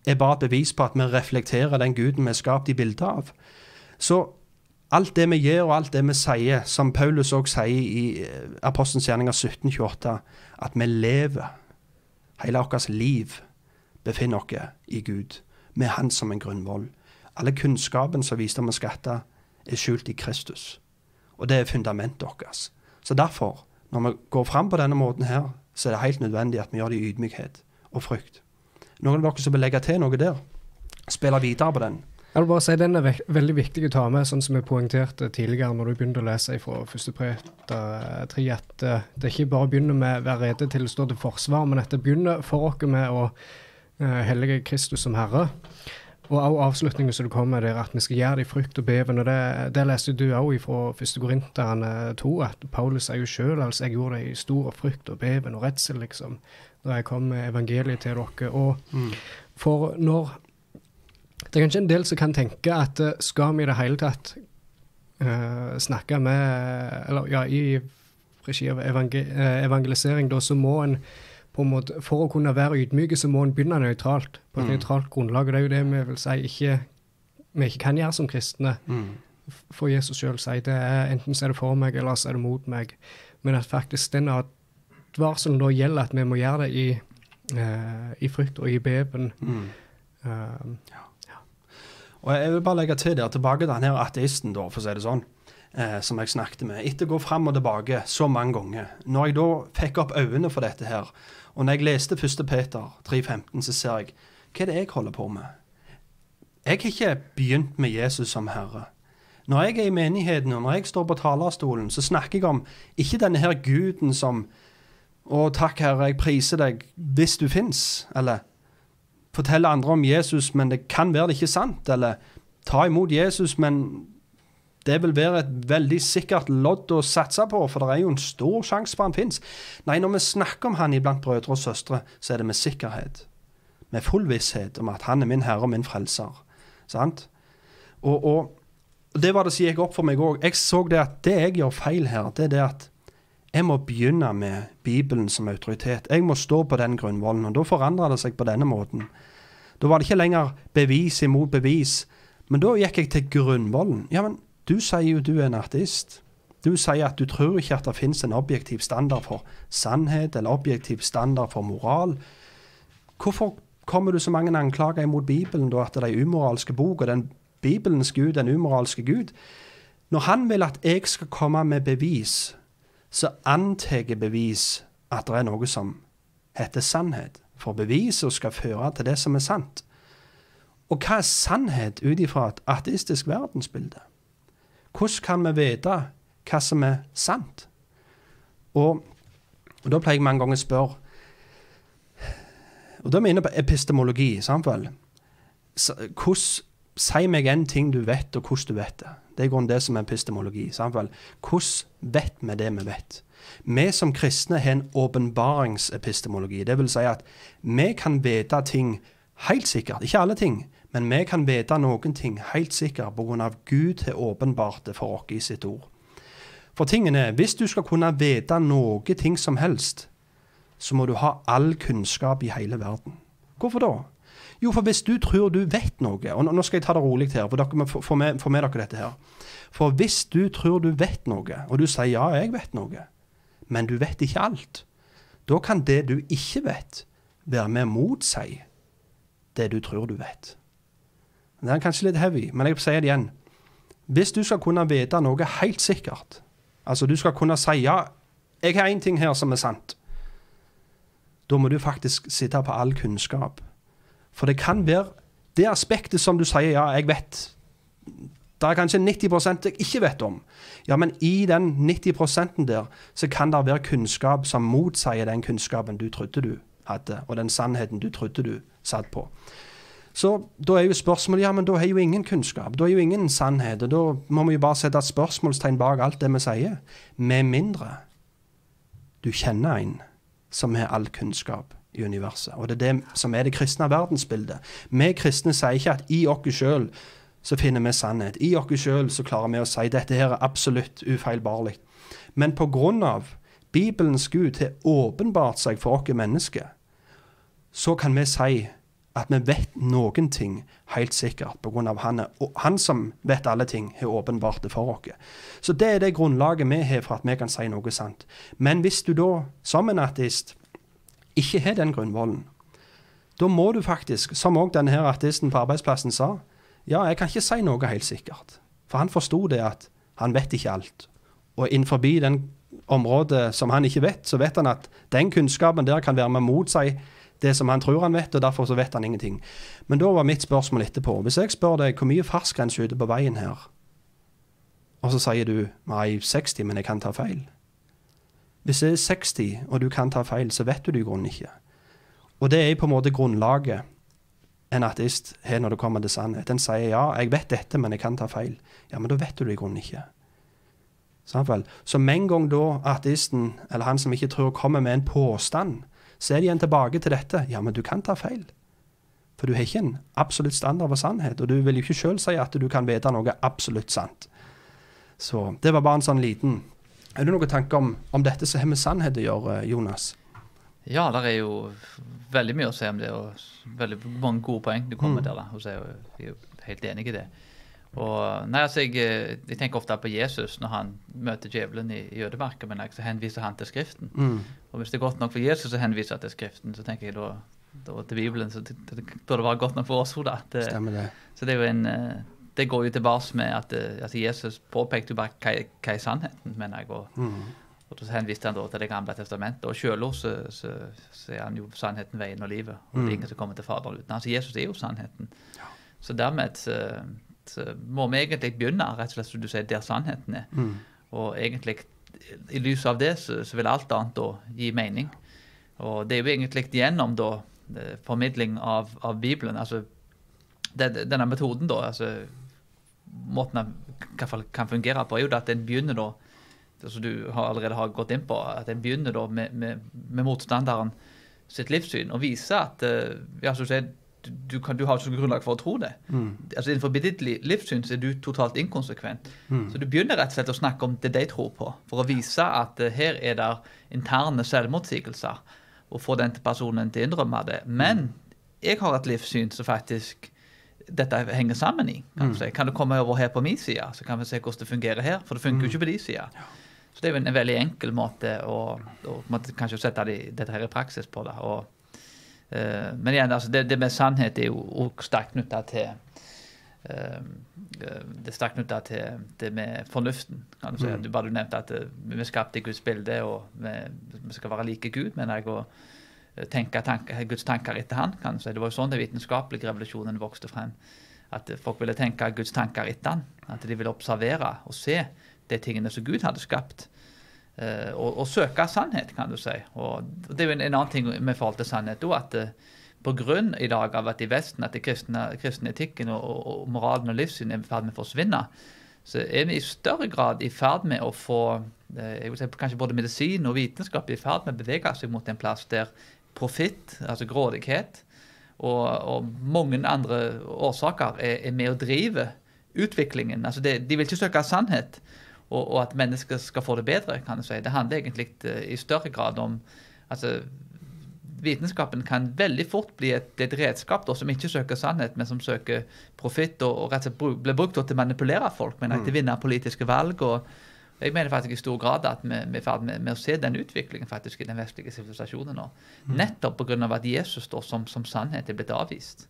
Speaker 1: er bare et bevis på at vi reflekterer den guden vi er skapt i bildet av. Så alt det vi gjør og alt det vi sier, som Paulus òg sier i eh, Apostelens gjerninger 1728, at vi lever. Hele vårt liv befinner oss i Gud, med Han som en grunnvoll. Alle kunnskapen som visdommen skatter, er skjult i Kristus. Og det er fundamentet vårt. Så derfor, når vi går fram på denne måten her, så er det helt nødvendig at vi gjør det i ydmykhet og frykt. Noen av dere som vil legge til noe der, spille videre på den.
Speaker 3: Jeg vil bare si Den er ve veldig viktig å ta med, sånn som jeg poengterte tidligere når du begynte å lese fra første Peter 3, at det ikke bare å begynne med å være rede til å stå til forsvar, men at det begynner for oss med å uh, hellige Kristus som Herre. Og også avslutningen som du kom med der, at vi skal gjøre det i frykt og beven. og Det, det leste du òg fra første Korinterne 2, at Paulus sier jo sjøl altså jeg gjorde det i stor frykt og beven og redsel, liksom, da jeg kom med evangeliet til dere. Og
Speaker 1: Mm.
Speaker 3: for når Det er kanskje en del som kan tenke at eh, skal vi i det hele tatt uh, snakke med Eller ja, i regi av evangel eh, evangelisering, da, så må en måte, For å kunne være ydmyke, så må en begynne nøytralt. På et
Speaker 1: Mm.
Speaker 3: nøytralt grunnlag. Og det er jo det vi vil si ikke, vi ikke kan gjøre som kristne.
Speaker 1: Mm.
Speaker 3: For Jesus sjøl sier det er enten så er det for meg, eller så er det mot meg. Men at faktisk den advarselen da gjelder at vi må gjøre det i, uh, i frykt og i beben.
Speaker 1: Mm.
Speaker 3: Um,
Speaker 1: Og jeg vil bare legge til der, tilbake til han her ateisten, da, for å si det sånn, eh, som jeg snakket med. Etter å gå fram og tilbake så mange ganger, når jeg da fikk opp øynene for dette her, og når jeg leste 1. Peter 3,15, så ser jeg hva er det jeg holder på med? Jeg har ikke begynt med Jesus som Herre. Når jeg er i menigheten, og når jeg står på talerstolen, så snakker jeg om ikke denne her guden som Å, takk, Herre, jeg priser deg hvis du fins. Eller fortelle andre om Jesus, men det kan være det ikke sant. Eller ta imot Jesus, men det vil være et veldig sikkert lodd å satse på, for det er jo en stor sjanse for han fins. Nei, når vi snakker om han iblant brødre og søstre, så er det med sikkerhet. Med full visshet om at han er min herre og min frelser. Sant? Og, og det var det som gikk opp for meg òg. Jeg så det at det jeg gjør feil her, det er det at jeg må begynne med Bibelen som autoritet. Jeg må stå på den grunnvollen. Og da forandra det seg på denne måten. Da var det ikke lenger bevis imot bevis, men da gikk jeg til grunnvollen. Ja, men du sier jo du er en ateist. Du sier at du tror ikke at det finnes en objektiv standard for sannhet, eller objektiv standard for moral. Hvorfor kommer du så mange anklager imot Bibelen, da, at det er umoralske bok, og den Bibelens Gud, den umoralske Gud? Når han vil at jeg skal komme med bevis, så antar bevis at det er noe som heter sannhet. For beviset skal føre til det som er sant. Og hva er sannhet ut ifra et ateistisk verdensbilde? Hvordan kan vi vite hva som er sant? Og, og da pleier jeg mange ganger å spørre Og da er vi inne på epistemologi? Så, hvordan Si meg en ting du vet, og hvordan du vet det. Det er grunnen det som er epistemologi. vel? Hvordan vet vi det vi vet? Vi som kristne har en åpenbaringsepistemologi. Det vil si at vi kan vite ting helt sikkert. Ikke alle ting, men vi kan vite noen ting helt sikkert pga. Gud har åpenbart det for oss i sitt ord. For tingen er, hvis du skal kunne vite noe ting som helst, så må du ha all kunnskap i hele verden. Hvorfor da? Jo, for hvis du tror du vet noe Og nå skal jeg ta det rolig her, for dere må med, få med dere dette her. For hvis du tror du vet noe, og du sier ja, jeg vet noe, men du vet ikke alt, da kan det du ikke vet, være med å motsi det du tror du vet. Det er kanskje litt heavy, men jeg sier det igjen. Hvis du skal kunne vite noe helt sikkert, altså du skal kunne si ja, jeg har én ting her som er sant, da må du faktisk sitte på all kunnskap. For det kan være det aspektet som du sier ja, jeg vet. Det er kanskje 90 jeg ikke vet om. Ja, men i den 90% der, så kan det være kunnskap som motsier den kunnskapen du trodde du hadde, og den sannheten du trodde du satt på. Så da er jo spørsmålet ja, men da har jo ingen kunnskap. Da er jo ingen sannhet. Da må vi jo bare sette et spørsmålstegn bak alt det vi sier. Med mindre du kjenner en som har all kunnskap i universet. Og det er det som er det kristne verdensbildet. Vi kristne sier ikke at i oss sjøl så finner vi sannhet. I oss sjøl så klarer vi å si dette her er absolutt ufeilbarlig. Men på grunn av Bibelens Gud har åpenbart seg for oss mennesker, så kan vi si at vi vet noen ting helt sikkert pga. han, og han som vet alle ting, har åpenbart det for oss. Så det er det grunnlaget vi har for at vi kan si noe sant. Men hvis du da, som en ateist, ikke har den grunnvollen, da må du faktisk, som òg denne her ateisten på arbeidsplassen sa, ja, jeg kan ikke si noe helt sikkert. For han forsto det at han vet ikke alt. Og innenfor den området som han ikke vet, så vet han at den kunnskapen der kan være med mot seg det som han tror han vet, og derfor så vet han ingenting. Men da var mitt spørsmål etterpå. Hvis jeg spør deg hvor mye fartsgrense ute på veien her, og så sier du nei, 60, men jeg kan ta feil. Hvis det er 60, og du kan ta feil, så vet du det i grunnen ikke. Og det er på en måte grunnlaget en ateist har når det kommer til sannhet. Den sier ja, jeg vet dette, men jeg kan ta feil. Ja, men da vet du det i grunnen ikke. Samtidig. Så med en gang da ateisten, eller han som ikke tror, kommer med en påstand, så er det igjen tilbake til dette. Ja, men du kan ta feil. For du har ikke en absolutt standard for sannhet, og du vil jo ikke sjøl si at du kan vite noe absolutt sant. Så det var bare en sånn liten Er det noen tanker om, om dette som har med sannhet å gjøre, Jonas?
Speaker 2: Ja, det er jo veldig mye å si om det, og veldig mange gode poeng du kommer med der. da, og så er jeg er jo helt enig i det. Og nei, altså jeg, eh, jeg tenker ofte på Jesus når han møter djevelen i, i ødemarka, men så henviser han til Skriften.
Speaker 1: Mm.
Speaker 2: Og hvis det er godt nok for Jesus å henvise til Skriften, så tenker jeg da, da til Bibelen, så det, det burde være godt nok for oss. Da. Det,
Speaker 1: Stemmer det.
Speaker 2: så det er jo en eh, Det går jo tilbake med at eh, altså Jesus påpekte jo bare hva, hva er sannheten, mener jeg. Og,
Speaker 1: Mm.
Speaker 2: og så henviste han da til Det gamle testamentet. Og selv så, så, så er han jo sannheten, veien og livet. Og det er ingen som kommer til Faderen uten han. Så Jesus er jo sannheten. Så dermed så, så må vi egentlig begynne, rett og slett som du sier, der sannheten er.
Speaker 1: Mm.
Speaker 2: Og egentlig, i lys av det, så, så vil alt annet da gi mening. Og det er jo egentlig gjennom da eh, formidling av, av Bibelen, altså den, denne metoden da, altså måten den kan fungere på, er jo at den begynner da, som du har allerede har gått inn på, at den begynner da med, med, med motstanderen sitt livssyn, og viser at eh, ja, som du sier, du, kan, du har ikke noe grunnlag for å tro det. Altså Innenfor ditt livssyn er du totalt inkonsekvent. Så du begynner rett og slett å snakke om det de tror på, for å vise at uh, her er det interne selvmotsigelser, og få den personen til å innrømme det. Men jeg har et livssyn som faktisk dette henger sammen i. Kan, du si. kan du komme over her på min side, så kan vi se hvordan det fungerer her. For det funker jo ikke på din side. Så det er jo en, en veldig enkel måte å, å måtte kanskje sette de, dette her i praksis på. Da, Og, men igjen, altså, det, det med sannhet er jo også sterkt knytta til eh, eh, det er sterkt knytta til det med fornuften. kan Du si. Du bare du nevnte at eh, vi er skapt i Guds bilde, og vi, vi skal være like Gud. mener jeg, og eh, tenke tanker, Guds tanker etter han. kan du si. Det var jo sånn den vitenskapelige revolusjonen vokste frem. At eh, folk ville tenke Guds tanker etter han. At de ville observere og se de tingene som Gud hadde skapt. Eh, og, og søke sannhet, kan du si. Og det er jo en, en annen ting med forhold til sannhet òg, at uh, på grunn i dag av at i Vesten at det kristne, etikken og, og, og moralen og livssyn er i ferd med å forsvinne, så er vi i større grad i ferd med å få eh, jeg vil si, kanskje både medisin og vitenskap er i ferd med å bevege seg mot en plass der profitt, altså grådighet, og, og mange andre årsaker er, er med å drive utviklingen. Altså det, de vil ikke søke sannhet, og, og at mennesker skal få det bedre. kan du si. Det handler egentlig eh, i større grad om altså Vitenskapen kan veldig fort bli et, et redskap da, som ikke søker sannhet, men som søker profitt og, og rett og slett blir brukt til å manipulere folk, men at de vinner politiske valg. og jeg mener faktisk i stor grad at vi, vi er i ferd med, med å se den utviklingen faktisk i den vestlige sivilisasjonen nå. Nettopp pga. at Jesus står som, som sannhet er blitt avvist.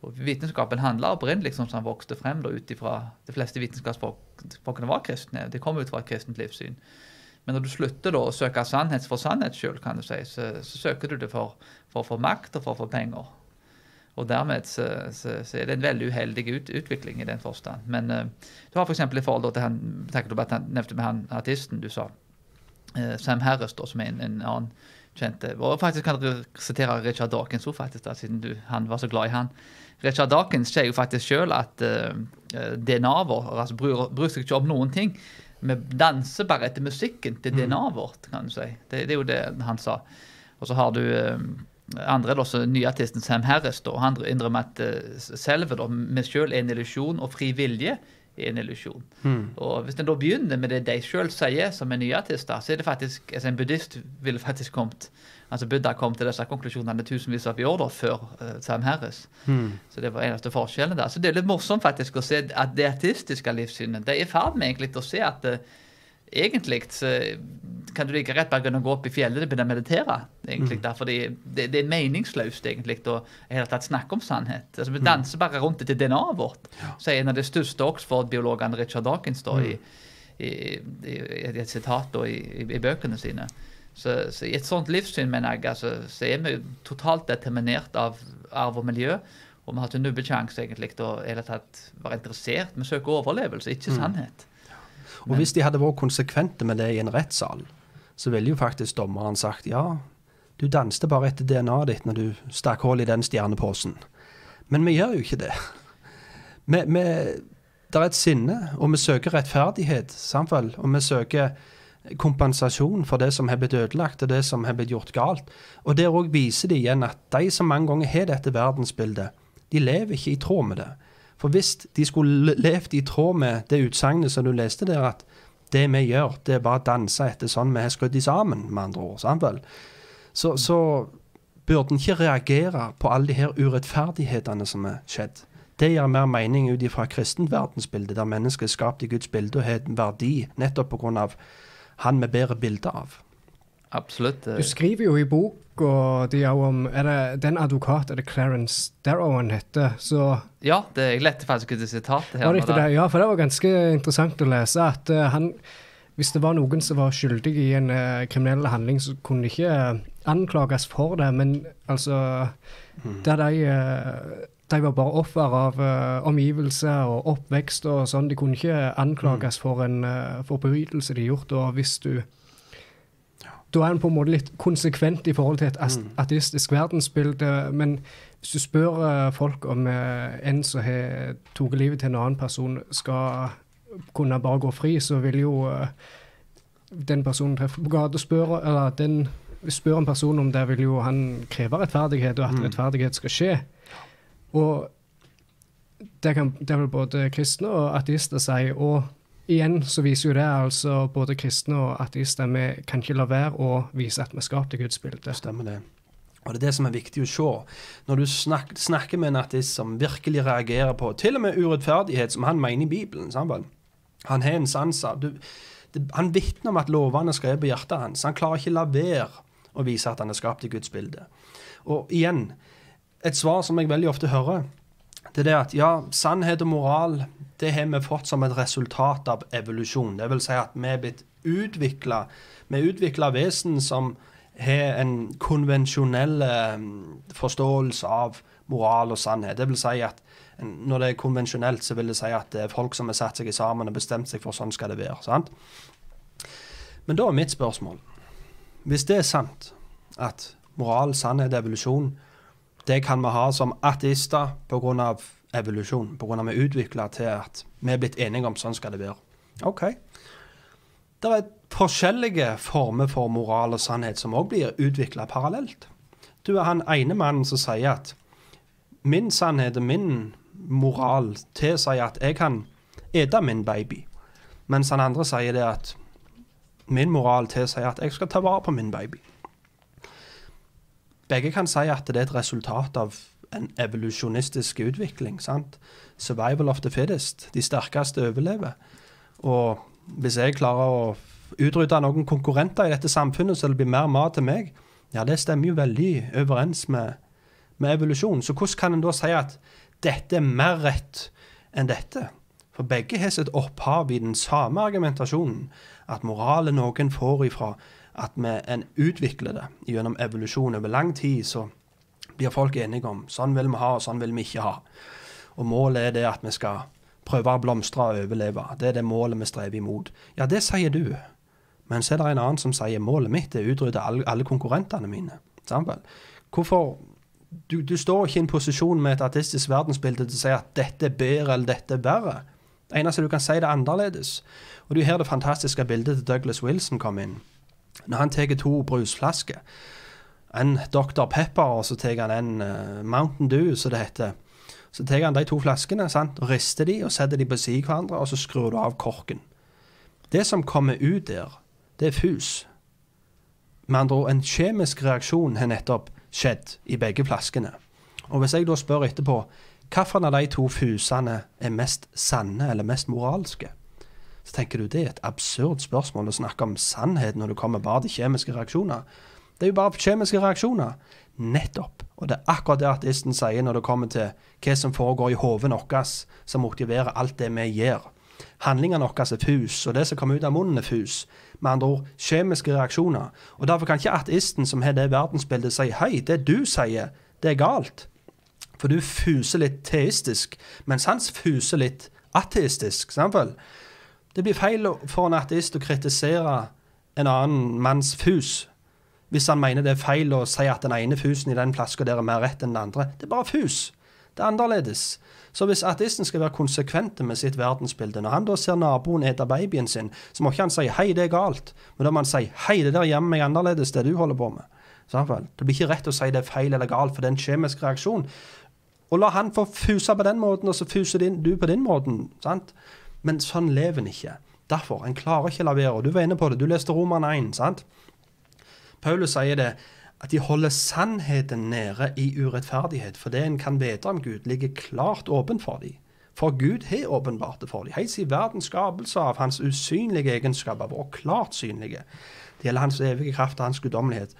Speaker 2: Og Vitenskapen handla opprinnelig som han vokste frem da, ut ifra De fleste vitenskapsfolkene var kristne. Det kom ut fra et kristent livssyn. Men når du slutter da å søke sannhet for sannhets skyld, kan du si, så, så søker du det for, for å få makt og for å få penger. Og dermed så, så, så er det en veldig uheldig ut, utvikling i den forstand. Men uh, du har f.eks. i forhold til han tenker du på at han nevnte med han artisten du sa, uh, Sam Harris, da, som er en, en annen kjent eh, Og faktisk kan du sitere Richard Dawkins òg, siden du, han var så glad i han. Richard Dawkins sier jo faktisk sjøl at uh, DNA vår altså, bryr, bryr seg ikke om noen ting. Vi danser bare etter musikken til DNA-et vårt, kan du si. Det, det er jo det han sa. Og så har du uh, andre, også nyartisten Sam Harris, da, og han innrømmer at uh, selve da, vi sjøl er en illusjon, og fri vilje er en illusjon.
Speaker 1: Mm.
Speaker 2: Og hvis en da begynner med det de sjøl sier, som er nyartister, så er det faktisk altså En buddhist ville faktisk kommet Altså Buddha kom til disse konklusjonene tusenvis av år da, før uh, Sam Harris.
Speaker 1: Mm.
Speaker 2: Så det var eneste forskjellen der. Så det er litt morsomt faktisk å se at det artistiske livssynet det er i ferd med egentlig å se at uh, egentlig så kan du like rett bare kunne gå opp i fjellet og begynne å meditere. egentlig
Speaker 1: Mm.
Speaker 2: der, det, det er meningsløst egentlig å hele tatt snakke om sannhet. Altså. Vi danser bare rundt etter DNA-et vårt, sier en av de største Oxford-biologene, Richard Dawkins, da,
Speaker 1: Mm.
Speaker 2: i, i, i, et sitat da, i, i, i bøkene sine. Så, så i et sånt livssyn mener jeg, altså, så er vi totalt determinert av arv og miljø. Og vi har ikke nubbesjanse egentlig til å hele tatt være interessert. Vi søker overlevelse, ikke sannhet.
Speaker 1: Og hvis de hadde vært konsekvente med det i en rettssal, så ville jo faktisk dommeren sagt ja, du danste bare etter DNA-et ditt når du stakk hull i den stjerneposen. Men vi gjør jo ikke det. Vi, vi, det er et sinne, og vi søker rettferdighet, samtidig. Og vi søker kompensasjon for det som har blitt ødelagt, og det som har blitt gjort galt. Og der òg viser det igjen at de som mange ganger har dette verdensbildet, de lever ikke i tråd med det. For hvis de skulle le- levd i tråd med det utsagnet som du leste der, at det vi gjør, det er bare å danse etter sånn vi har skrudd sammen, med andre ord, sant vel? Så, så burde en ikke reagere på alle de her urettferdighetene som er skjedd. Det gir mer mening ut ifra kristent verdensbilde, der mennesket er skapt i Guds bilde og har en verdi nettopp pga. Han vi bærer bilde av.
Speaker 2: Absolutt. eh,
Speaker 3: Du skriver jo i bok og de er jo om er det, Den advokat er det Clarence Darrow han heter. Så
Speaker 2: Ja, det, jeg lette faktisk ut sitatet sitat her.
Speaker 3: det det? Ja, for det var ganske interessant å lese at uh, han Hvis det var noen som var skyldig i en uh, kriminell handling, så kunne de ikke uh, anklages for det, men altså Der de de var bare offer av uh, omgivelser og oppvekst og sånn. De kunne ikke anklages for en uh, forbrytelse de gjorde, gjort. Og hvis du Da er en på en måte litt konsekvent i forhold til et mm. ateistisk verdensbilde. Men hvis du spør uh, folk om en som har tatt livet til en annen person, skal kunne bare gå fri, så vil jo den personen treffer på gata spør Eller den spør en person om det, vil jo han kreve rettferdighet, og at rettferdighet skal skje. Og det, kan, det vil både kristne og ateister si. Og igjen så viser jo det altså både kristne og ateister vi kan ikke la være å vise at vi er skapt i Guds bilde.
Speaker 1: Stemmer det. Og det er det som er viktig å se. Når du snak, snakker med en ateist som virkelig reagerer på til og med urettferdighet, som han mener i Bibelen sammen. Han har en sans Han vitner om at lovene er skrevet på hjertet hans. Han klarer ikke la være å vise at han er skapt i Guds bilde. Og igjen, et svar som jeg veldig ofte hører, det er det at ja, sannhet og moral det har vi fått som et resultat av evolusjon. Det vil si at vi er blitt utvikla Vi er utvikla vesen som har en konvensjonell eh, forståelse av moral og sannhet. Det vil si at når det er konvensjonelt, så vil det si at det er folk som har satt seg sammen og bestemt seg for sånn skal det være. sant? Men da er mitt spørsmål Hvis det er sant at moral, sannhet, evolusjon det kan vi ha som ateister pga. evolusjon. Pga. vi er utvikla til at vi er blitt enige om sånn skal det være. OK. Det er forskjellige former for moral og sannhet som òg blir utvikla parallelt. Du er han ene mannen som sier at min sannhet og min moral tilsier at jeg kan ete min baby. Mens han andre sier det at min moral tilsier at jeg skal ta vare på min baby. Begge kan si at det er et resultat av en evolusjonistisk utvikling. sant? Survival of the fittest. De sterkeste overlever. Og hvis jeg klarer å utrydde noen konkurrenter i dette samfunnet, så det blir mer mat til meg, ja, det stemmer jo veldig overens med, med evolusjon. Så hvordan kan en da si at dette er mer rett enn dette? For begge har sitt opphav i den samme argumentasjonen, at moral er noe en får ifra at vi en utvikler det gjennom evolusjon over lang tid, så blir folk enige om sånn vil vi ha, og sånn vil vi ikke ha. Og målet er det at vi skal prøve å blomstre og overleve. Det er det målet vi strever imot. Ja, det sier du. Men så er det en annen som sier målet mitt er å utrydde alle, konkurrentene mine. Sant? Hvorfor du, du står ikke i en posisjon med et artistisk verdensbilde til å si at dette er bedre eller dette er verre. Det eneste du kan si, det er annerledes. Og det er her det fantastiske bildet til Douglas Wilson kom inn. Når han tar to brusflasker, en Dr. Pepper, og så tar han en uh, Mountain Dew, som det heter, Så tar han de to flaskene sant, rister de og setter de på siden av hverandre, og så skrur du av korken. Det som kommer ut der, det er fus. Med andre ord, en kjemisk reaksjon har nettopp skjedd i begge flaskene. Og hvis jeg da spør etterpå hvilken av de to fusene er mest sanne eller mest moralske, så tenker du det er et absurd spørsmål å snakke om sannhet når du kommer bare til kjemiske reaksjoner. Det er jo bare kjemiske reaksjoner. Nettopp. Og det er akkurat det ateisten sier når det kommer til hva som foregår i hodet vårt, som motiverer alt det vi gjør. Handlingene våre er fus, og det som kommer ut av munnen, er fus. Med andre ord kjemiske reaksjoner. Og Derfor kan ikke ateisten som har det verdensbildet, si hei, det du sier, det er galt. For du fuser litt teistisk, mens hans fuser litt ateistisk. Samtidig. Det blir feil for en ateist å kritisere en annen manns fus. Hvis han mener det er feil å si at den ene fusen i den flaska der er mer rett enn den andre. Det er bare fus. Det er annerledes. Så hvis ateisten skal være konsekvent med sitt verdensbilde, når han da ser naboen ete babyen sin, så må ikke han si 'hei, det er galt', men da må han si 'hei, det der hjemme meg annerledes, det du holder på med'. Samtidig. Det blir ikke rett å si det er feil eller galt, for det er en kjemisk reaksjon. Og la han få fuse på den måten, og så fuser du på din måten. sant? Men sånn lever en ikke. Derfor, en klarer ikke la være. Og du var inne på det, du leste Roman 1, sant? Paulus sier det at de holder sannheten nede i urettferdighet, for det en kan vite om Gud, ligger klart åpent for dem. For Gud har åpenbart det for dem. Helt siden verdens skapelse av hans usynlige egenskaper vært klart synlige. Det gjelder hans evige kraft og hans guddommelighet.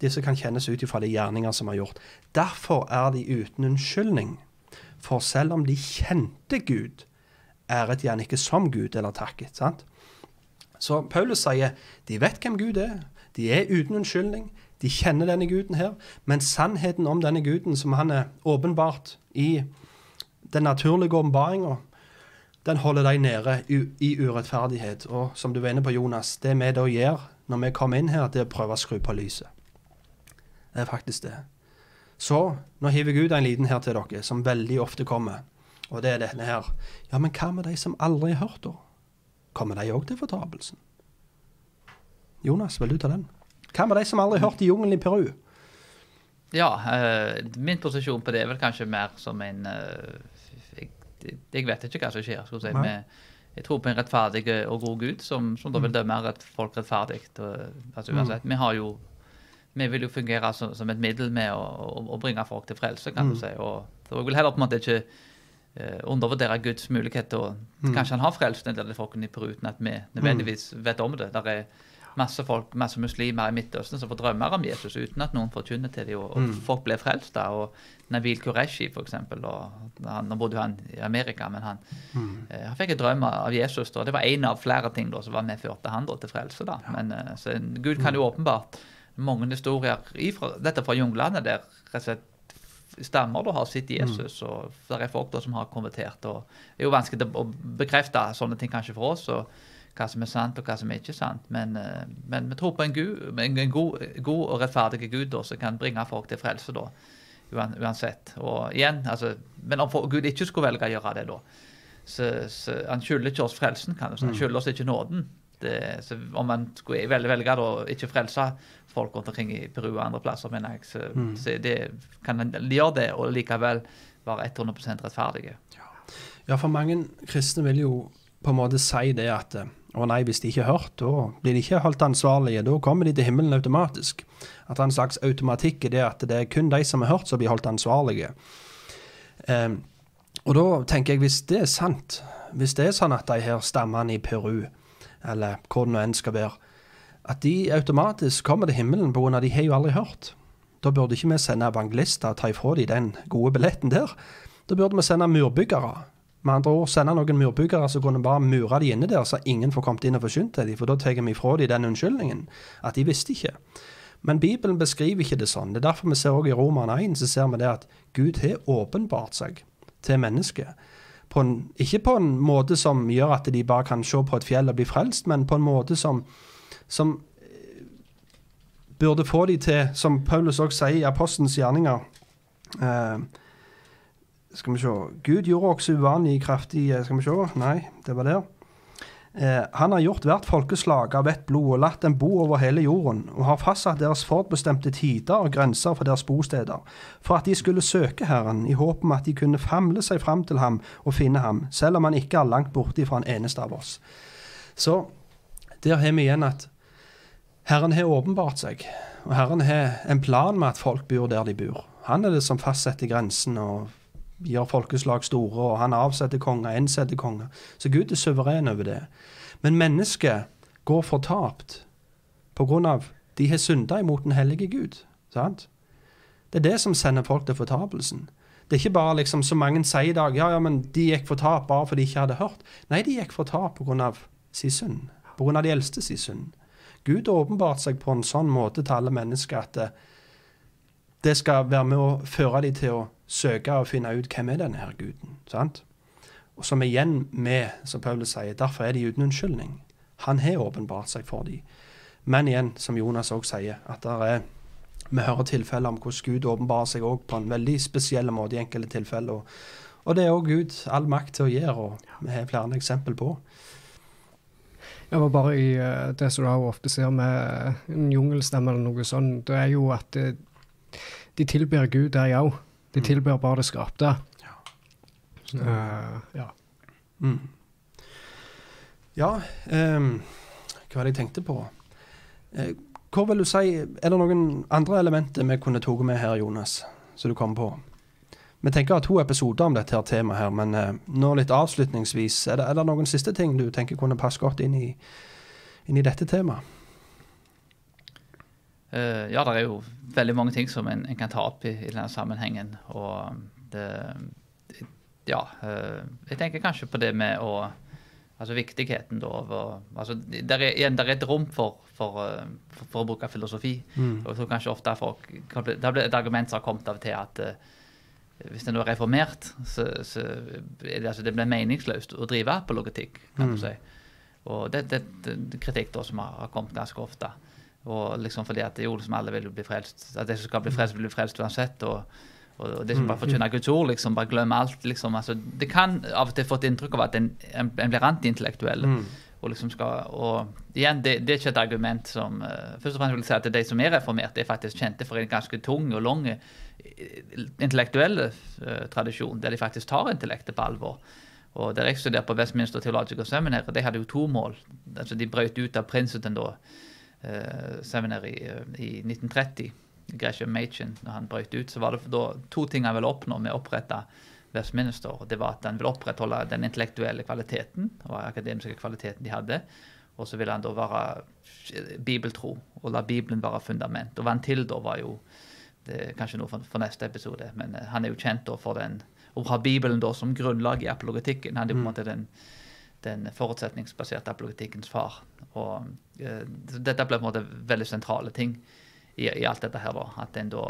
Speaker 1: Disse kan kjennes ut ifra de gjerninger som er gjort. Derfor er de uten unnskyldning. For selv om de kjente Gud, æret de han ikke som Gud eller takket. sant? Så Paulus sier de vet hvem Gud er. De er uten unnskyldning. De kjenner denne guden her, men sannheten om denne guden, som han er åpenbart i den naturlige åpenbaringa, den holder deg nede i, urettferdighet. Og som du var inne på, Jonas, det vi da gjør når vi kommer inn her, det er å prøve å skru på lyset. Det er faktisk det. Så nå hiver Gud en liten her til dere, som veldig ofte kommer. Og det er denne her. Ja, men hva med de som aldri har hørt, da? Kommer de òg til fortapelsen? Jonas, vil du ta den? Hva med de som aldri har hørt i jungelen i Peru?
Speaker 2: Ja, uh, min posisjon på det er vel kanskje mer som en uh, jeg, jeg, vet ikke hva som skjer. skulle si. Med, jeg tror på en rettferdig og god Gud som, som da vil mm. dømme rett, folk rettferdig. Altså, uansett, mm. Vi har jo vi vil jo fungere som, som et middel med å, å, å, bringe folk til frelse, kan mm. du si. Og, så jeg vil heller på en måte ikke undervurdere Guds mulighet til å mm. Kanskje han har frelst en del folkene i Peru uten at vi nødvendigvis vet om det. Der er masse folk, masse muslimer i Midtøsten som får drømmer om Jesus uten at noen forkynner til dem, og, og mm. folk blir frelst. da, og Nabil Qureshi, for eksempel, og han, Nå bodde han i Amerika, men han, mm. eh, han fikk en drøm av Jesus. da, Det var en av flere ting da, som var medførte han da, til frelse. da, ja. men eh, så Gud kan jo mm. åpenbart mange historier ifra, dette fra junglene, der rett og slett stammer da har sett mm. Jesus, mm. og det er folk da som har konvertert. og Det er jo vanskelig å bekrefte sånne ting kanskje for oss. og hva som er sant, og hva som er ikke sant. Men, eh, men vi tror på en, Gud, en god, god, og rettferdig Gud da, som kan bringe folk til frelse, da, uansett. Og igjen, altså, Men om Gud ikke skulle velge å gjøre det, da så, så Han skylder ikke oss frelsen, kan du si. Han mm. skylder oss ikke nåden. Det, så om man skulle velge, velge da, ikke frelse folk rundt omkring i Peru og andre plasser, mener jeg, så, mm. så det, kan man gjøre det og likevel være 100% rettferdige.
Speaker 1: Ja, for mange kristne vil jo på en måte si det at å nei, hvis de ikke er hørt, da blir de ikke holdt ansvarlige. Da kommer de til himmelen automatisk. At det er en slags automatikk i det at det er kun de som er hørt, som blir holdt ansvarlige. Eh, og da tenker jeg, hvis det er sant, hvis det er sånn at de her stammene i Peru, eller hvor det nå enn skal være, at de automatisk kommer til himmelen pga. de har jo aldri hørt. Da burde ikke vi sende evangelister og ta ifra dem den gode billetten der. Da burde vi sende murbyggere med andre ord sende noen murbyggere som kunne bare mure de inne der, så ingen får kommet inn og forsynt dem, for da tar vi ifra dem den unnskyldningen. At de visste ikke. Men Bibelen beskriver ikke det sånn. Det er derfor vi ser også i Roman 1 så ser vi det at Gud har åpenbart seg til mennesket. På en, ikke på en måte som gjør at de bare kan se på et fjell og bli frelst, men på en måte som, som eh, burde få de til, som Paulus også sier i Apostelens gjerninger eh, skal vi se Gud gjorde også uvanlig kraftig Skal vi se Nei, det var der. Eh, han har gjort hvert folkeslag av ett blod og latt dem bo over hele jorden, og har fastsatt deres forbestemte tider og grenser for deres bosteder, for at de skulle søke Herren i håp om at de kunne famle seg fram til ham og finne ham, selv om han ikke er langt borte fra en eneste av oss. Så der har vi igjen at Herren har åpenbart seg, og Herren har en plan med at folk bor der de bor. Han er det som fastsetter grensen og gjør folkeslag store, og han avsetter konger, innsetter konger. Så Gud er suveren over det. Men mennesket går fortapt av de har synda imot den hellige Gud. Sant? Det er det som sender folk til fortapelsen. Det er ikke bare liksom så mange sier i dag ja, ja, men de gikk fortapt bare fordi de ikke hadde hørt. Nei, de gikk fortapt pga. sin synd. Pga. de eldste sin synd. Gud åpenbart seg på en sånn måte til alle mennesker at det, det skal være med å føre dem til å søke og finne ut hvem er denne her guden. sant? Og som igjen med, som Paulus sier, derfor er de uten unnskyldning. Han har åpenbart seg for dem. Men igjen, som Jonas òg sier, at der er vi hører tilfeller om hvordan Gud åpenbarer seg også på en veldig spesiell måte i enkelte tilfeller. Og, det er òg Gud all makt til å gjøre, og vi har flere eksempel på.
Speaker 3: Ja, men bare i uh, det som du ofte ser med en jungelstemme eller noe sånt, det er jo at uh, de tilber Gud der òg. De tilbyr bare det skapte.
Speaker 1: Ja.
Speaker 3: Uh, ja.
Speaker 1: Mm. Ja, um, hva var det jeg tenkte på? Uh, hvor vil du si, Er det noen andre elementer vi kunne tatt med her, Jonas, som du kom på? Vi tenker å ha to episoder om dette her temaet, her, men uh, nå litt avslutningsvis, er det, er det noen siste ting du tenker kunne passe godt inn i, inn i dette temaet?
Speaker 2: Eh, ja, det er jo veldig mange ting som en, en kan ta opp i, i denne sammenhengen. Og det Ja. eh, jeg tenker kanskje på det med å Altså viktigheten da av altså, der er, igjen, der er et rom for, for, eh, for, for å bruke filosofi.
Speaker 1: Mm.
Speaker 2: Og tror kanskje ofte folk kan bli, Det er et argument som har kommet av til at hvis en er reformert, så, så det, altså, det blir meningsløst å drive apologetikk, kan
Speaker 1: Mm.
Speaker 2: du si. Og det, det, det er kritikk da som har, har kommet ganske ofte. Og liksom fordi at jo, liksom alle vil bli frelst. At de som skal bli frelst, vil bli frelst uansett. Og, og, og de som bare forkynner Guds ord, liksom bare glemmer alt. liksom. Altså, det kan av og til få et inntrykk av at en, en, en blir antiintellektuell.
Speaker 1: Mm.
Speaker 2: Og liksom skal, og igjen, det, det er ikke et argument som uh, Først og fremst vil jeg si at de som er reformerte, er faktisk kjente for en ganske tung og lang intellektuell intellektuelle eh, tradisjon, der de faktisk tar intellektet på alvor. Og der jeg studerte på Westminster Theological Seminar, de hadde jo to mål. Altså De brøt ut av Princeton da, eh, Seminary eh, i 1930. Gresham Machen, når han brøt ut, så var det da to ting han ville oppnå med å opprette Westminster. og Det var at han ville opprettholde den intellektuelle kvaliteten og akademiske kvaliteten de hadde. Og så ville han da være bibeltro og la Bibelen være fundament. Og Van Til da var jo det er kanskje noe for, for neste episode, men eh, han er jo kjent da for den å ha Bibelen da som grunnlag i apologetikken. Han er jo på en måte den, den forutsetningsbaserte apologetikkens far. Og eh, Dette ble på en måte veldig sentrale ting i, i alt dette her. da, At en da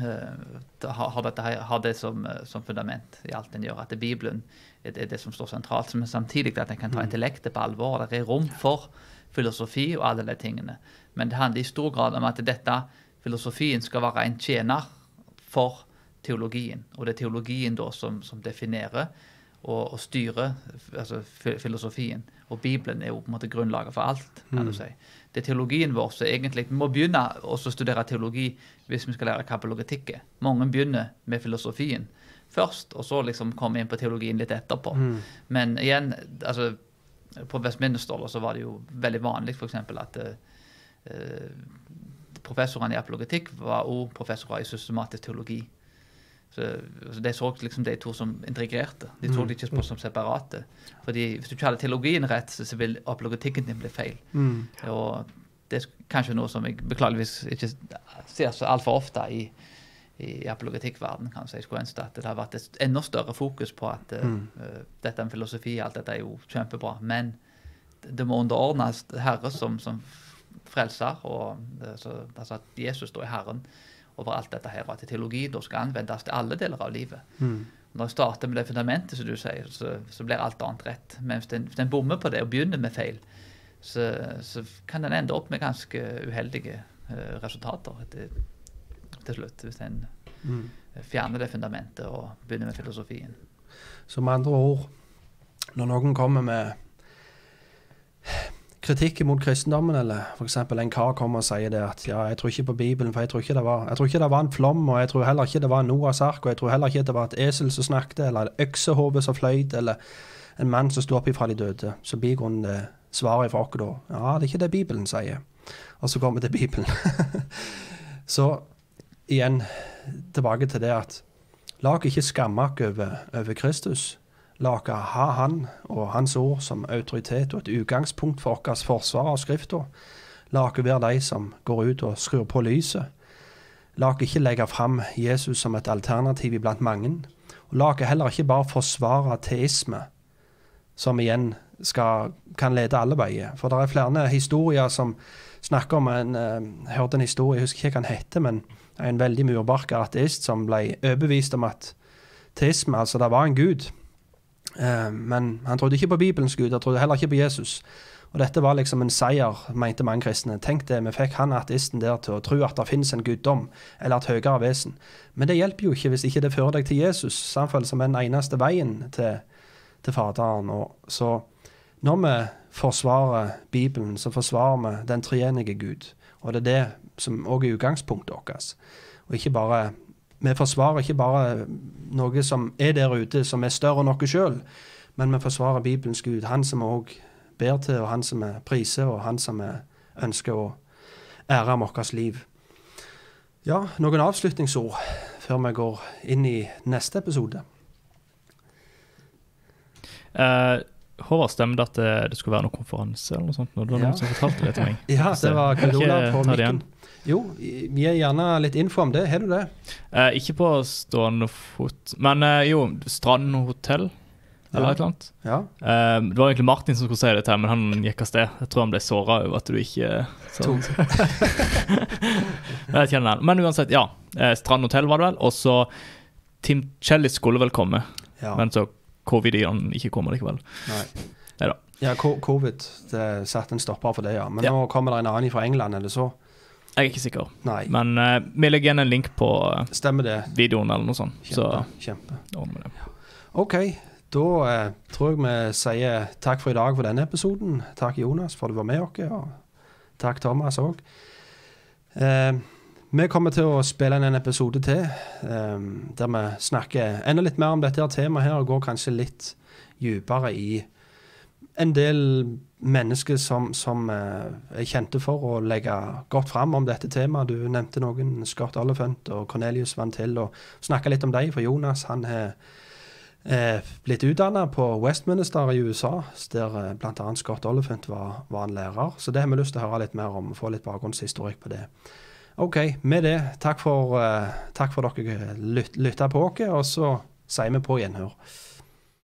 Speaker 2: eh, har, dette, har det som, eh, som fundament i alt en gjør. At det Bibelen er det, er det som står sentralt. Men samtidig at en kan ta intellektet på alvor. Det er rom for filosofi og alle de tingene. Men det handler i stor grad om at dette filosofien skal være en tjener for teologien. Og det er teologien da som, som definerer og, og styrer altså, filosofien. Og Bibelen er jo på en måte grunnlaget for alt. kan du si. Det er teologien vår som egentlig Vi må begynne å studere teologi hvis vi skal lære er. Mange begynner med filosofien først, og så liksom kommer inn på teologien litt etterpå. Men igjen, altså på Westminster så var det jo veldig vanlig f.eks. at eh, eh, professorene i apologetikk var også professorer i systematisk teologi. Så, så De så liksom de to som integrerte. De så det ikke på som separate. Fordi Hvis du ikke hadde teologien rett, så, vil apologetikken din bli feil.
Speaker 1: Mm.
Speaker 2: Og det er kanskje noe som jeg beklageligvis ikke ser så altfor ofte i, i apologetikkverdenen. kan Jeg skulle ønske at det har vært et enda større fokus på at mm. uh, dette med filosofi alt dette er jo kjempebra, men det må underordnes Herre som, som frelser, og så, altså at Jesus står i Herren over alt dette her, og at teologi da skal anvendes til alle deler av livet.
Speaker 1: Mm.
Speaker 2: Når jeg starter med det fundamentet, som du sier, så, så blir alt annet rett. Men hvis en, hvis en bommer på det og begynner med feil, så, så kan en ende opp med ganske uheldige uh, resultater til, til slutt. Hvis en
Speaker 1: Mm.
Speaker 2: fjerner det fundamentet og begynner med filosofien.
Speaker 1: Så med andre ord, når noen kommer med kritikk mot kristendommen, eller f.eks. en kar kommer og sier det at ja, jeg tror ikke på Bibelen, for jeg tror ikke det var, jeg tror ikke det var en flom, og jeg tror heller ikke det var Noas ark, og jeg tror heller ikke det var et esel som snakket, eller et øksehode som fløyt, eller en mann som sto opp ifra de døde. Så blir grunnen det svaret fra oss da ja, det er ikke det Bibelen sier. Og så kommer vi til Bibelen. så igjen tilbake til det at la dere ikke skamme dere over Kristus. La dere ha Han og Hans ord som autoritet og et utgangspunkt for vårt forsvar av Skrifta. La oss være de som går ut og skrur på lyset. La oss ikke legge fram Jesus som et alternativ iblant mange. Og la oss heller ikke bare forsvare teisme, som igjen skal, kan lede alle veier. For det er flere historier som snakker om en, Jeg hørte en historie, jeg husker ikke hva den heter, men en veldig murbarka ateist som ble overbevist om at teisme, altså det var en gud. Uh, men han trodde ikke på Bibelens gud, han trodde heller ikke på Jesus. Og dette var liksom en seier, mente mange kristne. Tenk det, vi fikk han ateisten der til å tro at det finnes en guddom, eller et høyere vesen. Men det hjelper jo ikke hvis ikke det fører deg til Jesus, samtidig som den eneste veien til, til Faderen. Og så når vi forsvarer Bibelen, så forsvarer vi den treenige Gud. Og det er det som òg er utgangspunktet vårt. Og ikke bare Vi forsvarer ikke bare noe som er der ute, som er større enn oss sjøl, men vi forsvarer Bibelens Gud. Han som vi òg ber til, og han som vi priser, og han som vi ønsker å ære med vårt liv. Ja, noen avslutningsord før vi går inn i neste episode?
Speaker 4: Uh, Håvard det at det, skulle være noen konferanse eller noe sånt. Det var
Speaker 1: Ja.
Speaker 4: noen som fortalte det til meg.
Speaker 1: Ja, det var Knut Olav på mikken. Jo, gi gjerne litt info om det. Har du det?
Speaker 4: Eh, ikke på stående fot, men eh, jo, Strand hotell eller
Speaker 1: Ja.
Speaker 4: et eller annet.
Speaker 1: Ja.
Speaker 4: Eh, det var egentlig Martin som skulle si det til, men han gikk av sted. Jeg tror han ble såra over at du ikke så. Jeg ikke den. Men uansett, ja. Eh, Strand hotell var det vel. Og så Tim Chellis skulle vel komme,
Speaker 1: ja.
Speaker 4: men så covid i han ikke kommer likevel.
Speaker 1: Nei.
Speaker 4: Neida.
Speaker 1: Ja, covid det satte en stopper for det, ja. Men nå kommer det en annen fra England, eller så?
Speaker 4: Jeg er ikke sikker.
Speaker 1: Nei.
Speaker 4: Men uh, vi legger igjen en link på eh,
Speaker 1: det.
Speaker 4: videoen eller noe sånt. Så
Speaker 1: Kjempe. kjempe.
Speaker 4: ordner vi det.
Speaker 1: OK, da uh, tror jeg vi sier takk for i dag for denne episoden. Takk, Jonas, for at du var med oss, og takk, Thomas òg. Vi kommer til å spille inn en episode til um, der vi snakker enda litt mer om dette her temaet her, og går kanskje litt dypere i en del mennesker som, som eh, er kjente for å legge godt fram om dette temaet. Du nevnte noen, Scott Oliphant og Cornelius Van Til, og snakke litt om dem, for Jonas han har eh, blitt utdanna på Westminster i USA, der eh, bl.a. Scott Oliphant var, var en lærer. Så det har vi lyst til å høre litt mer om, få litt bakgrunnshistorikk på det. OK, med det, takk for, takk for dere lyt, lytta på oss, og så sier vi på gjenhør.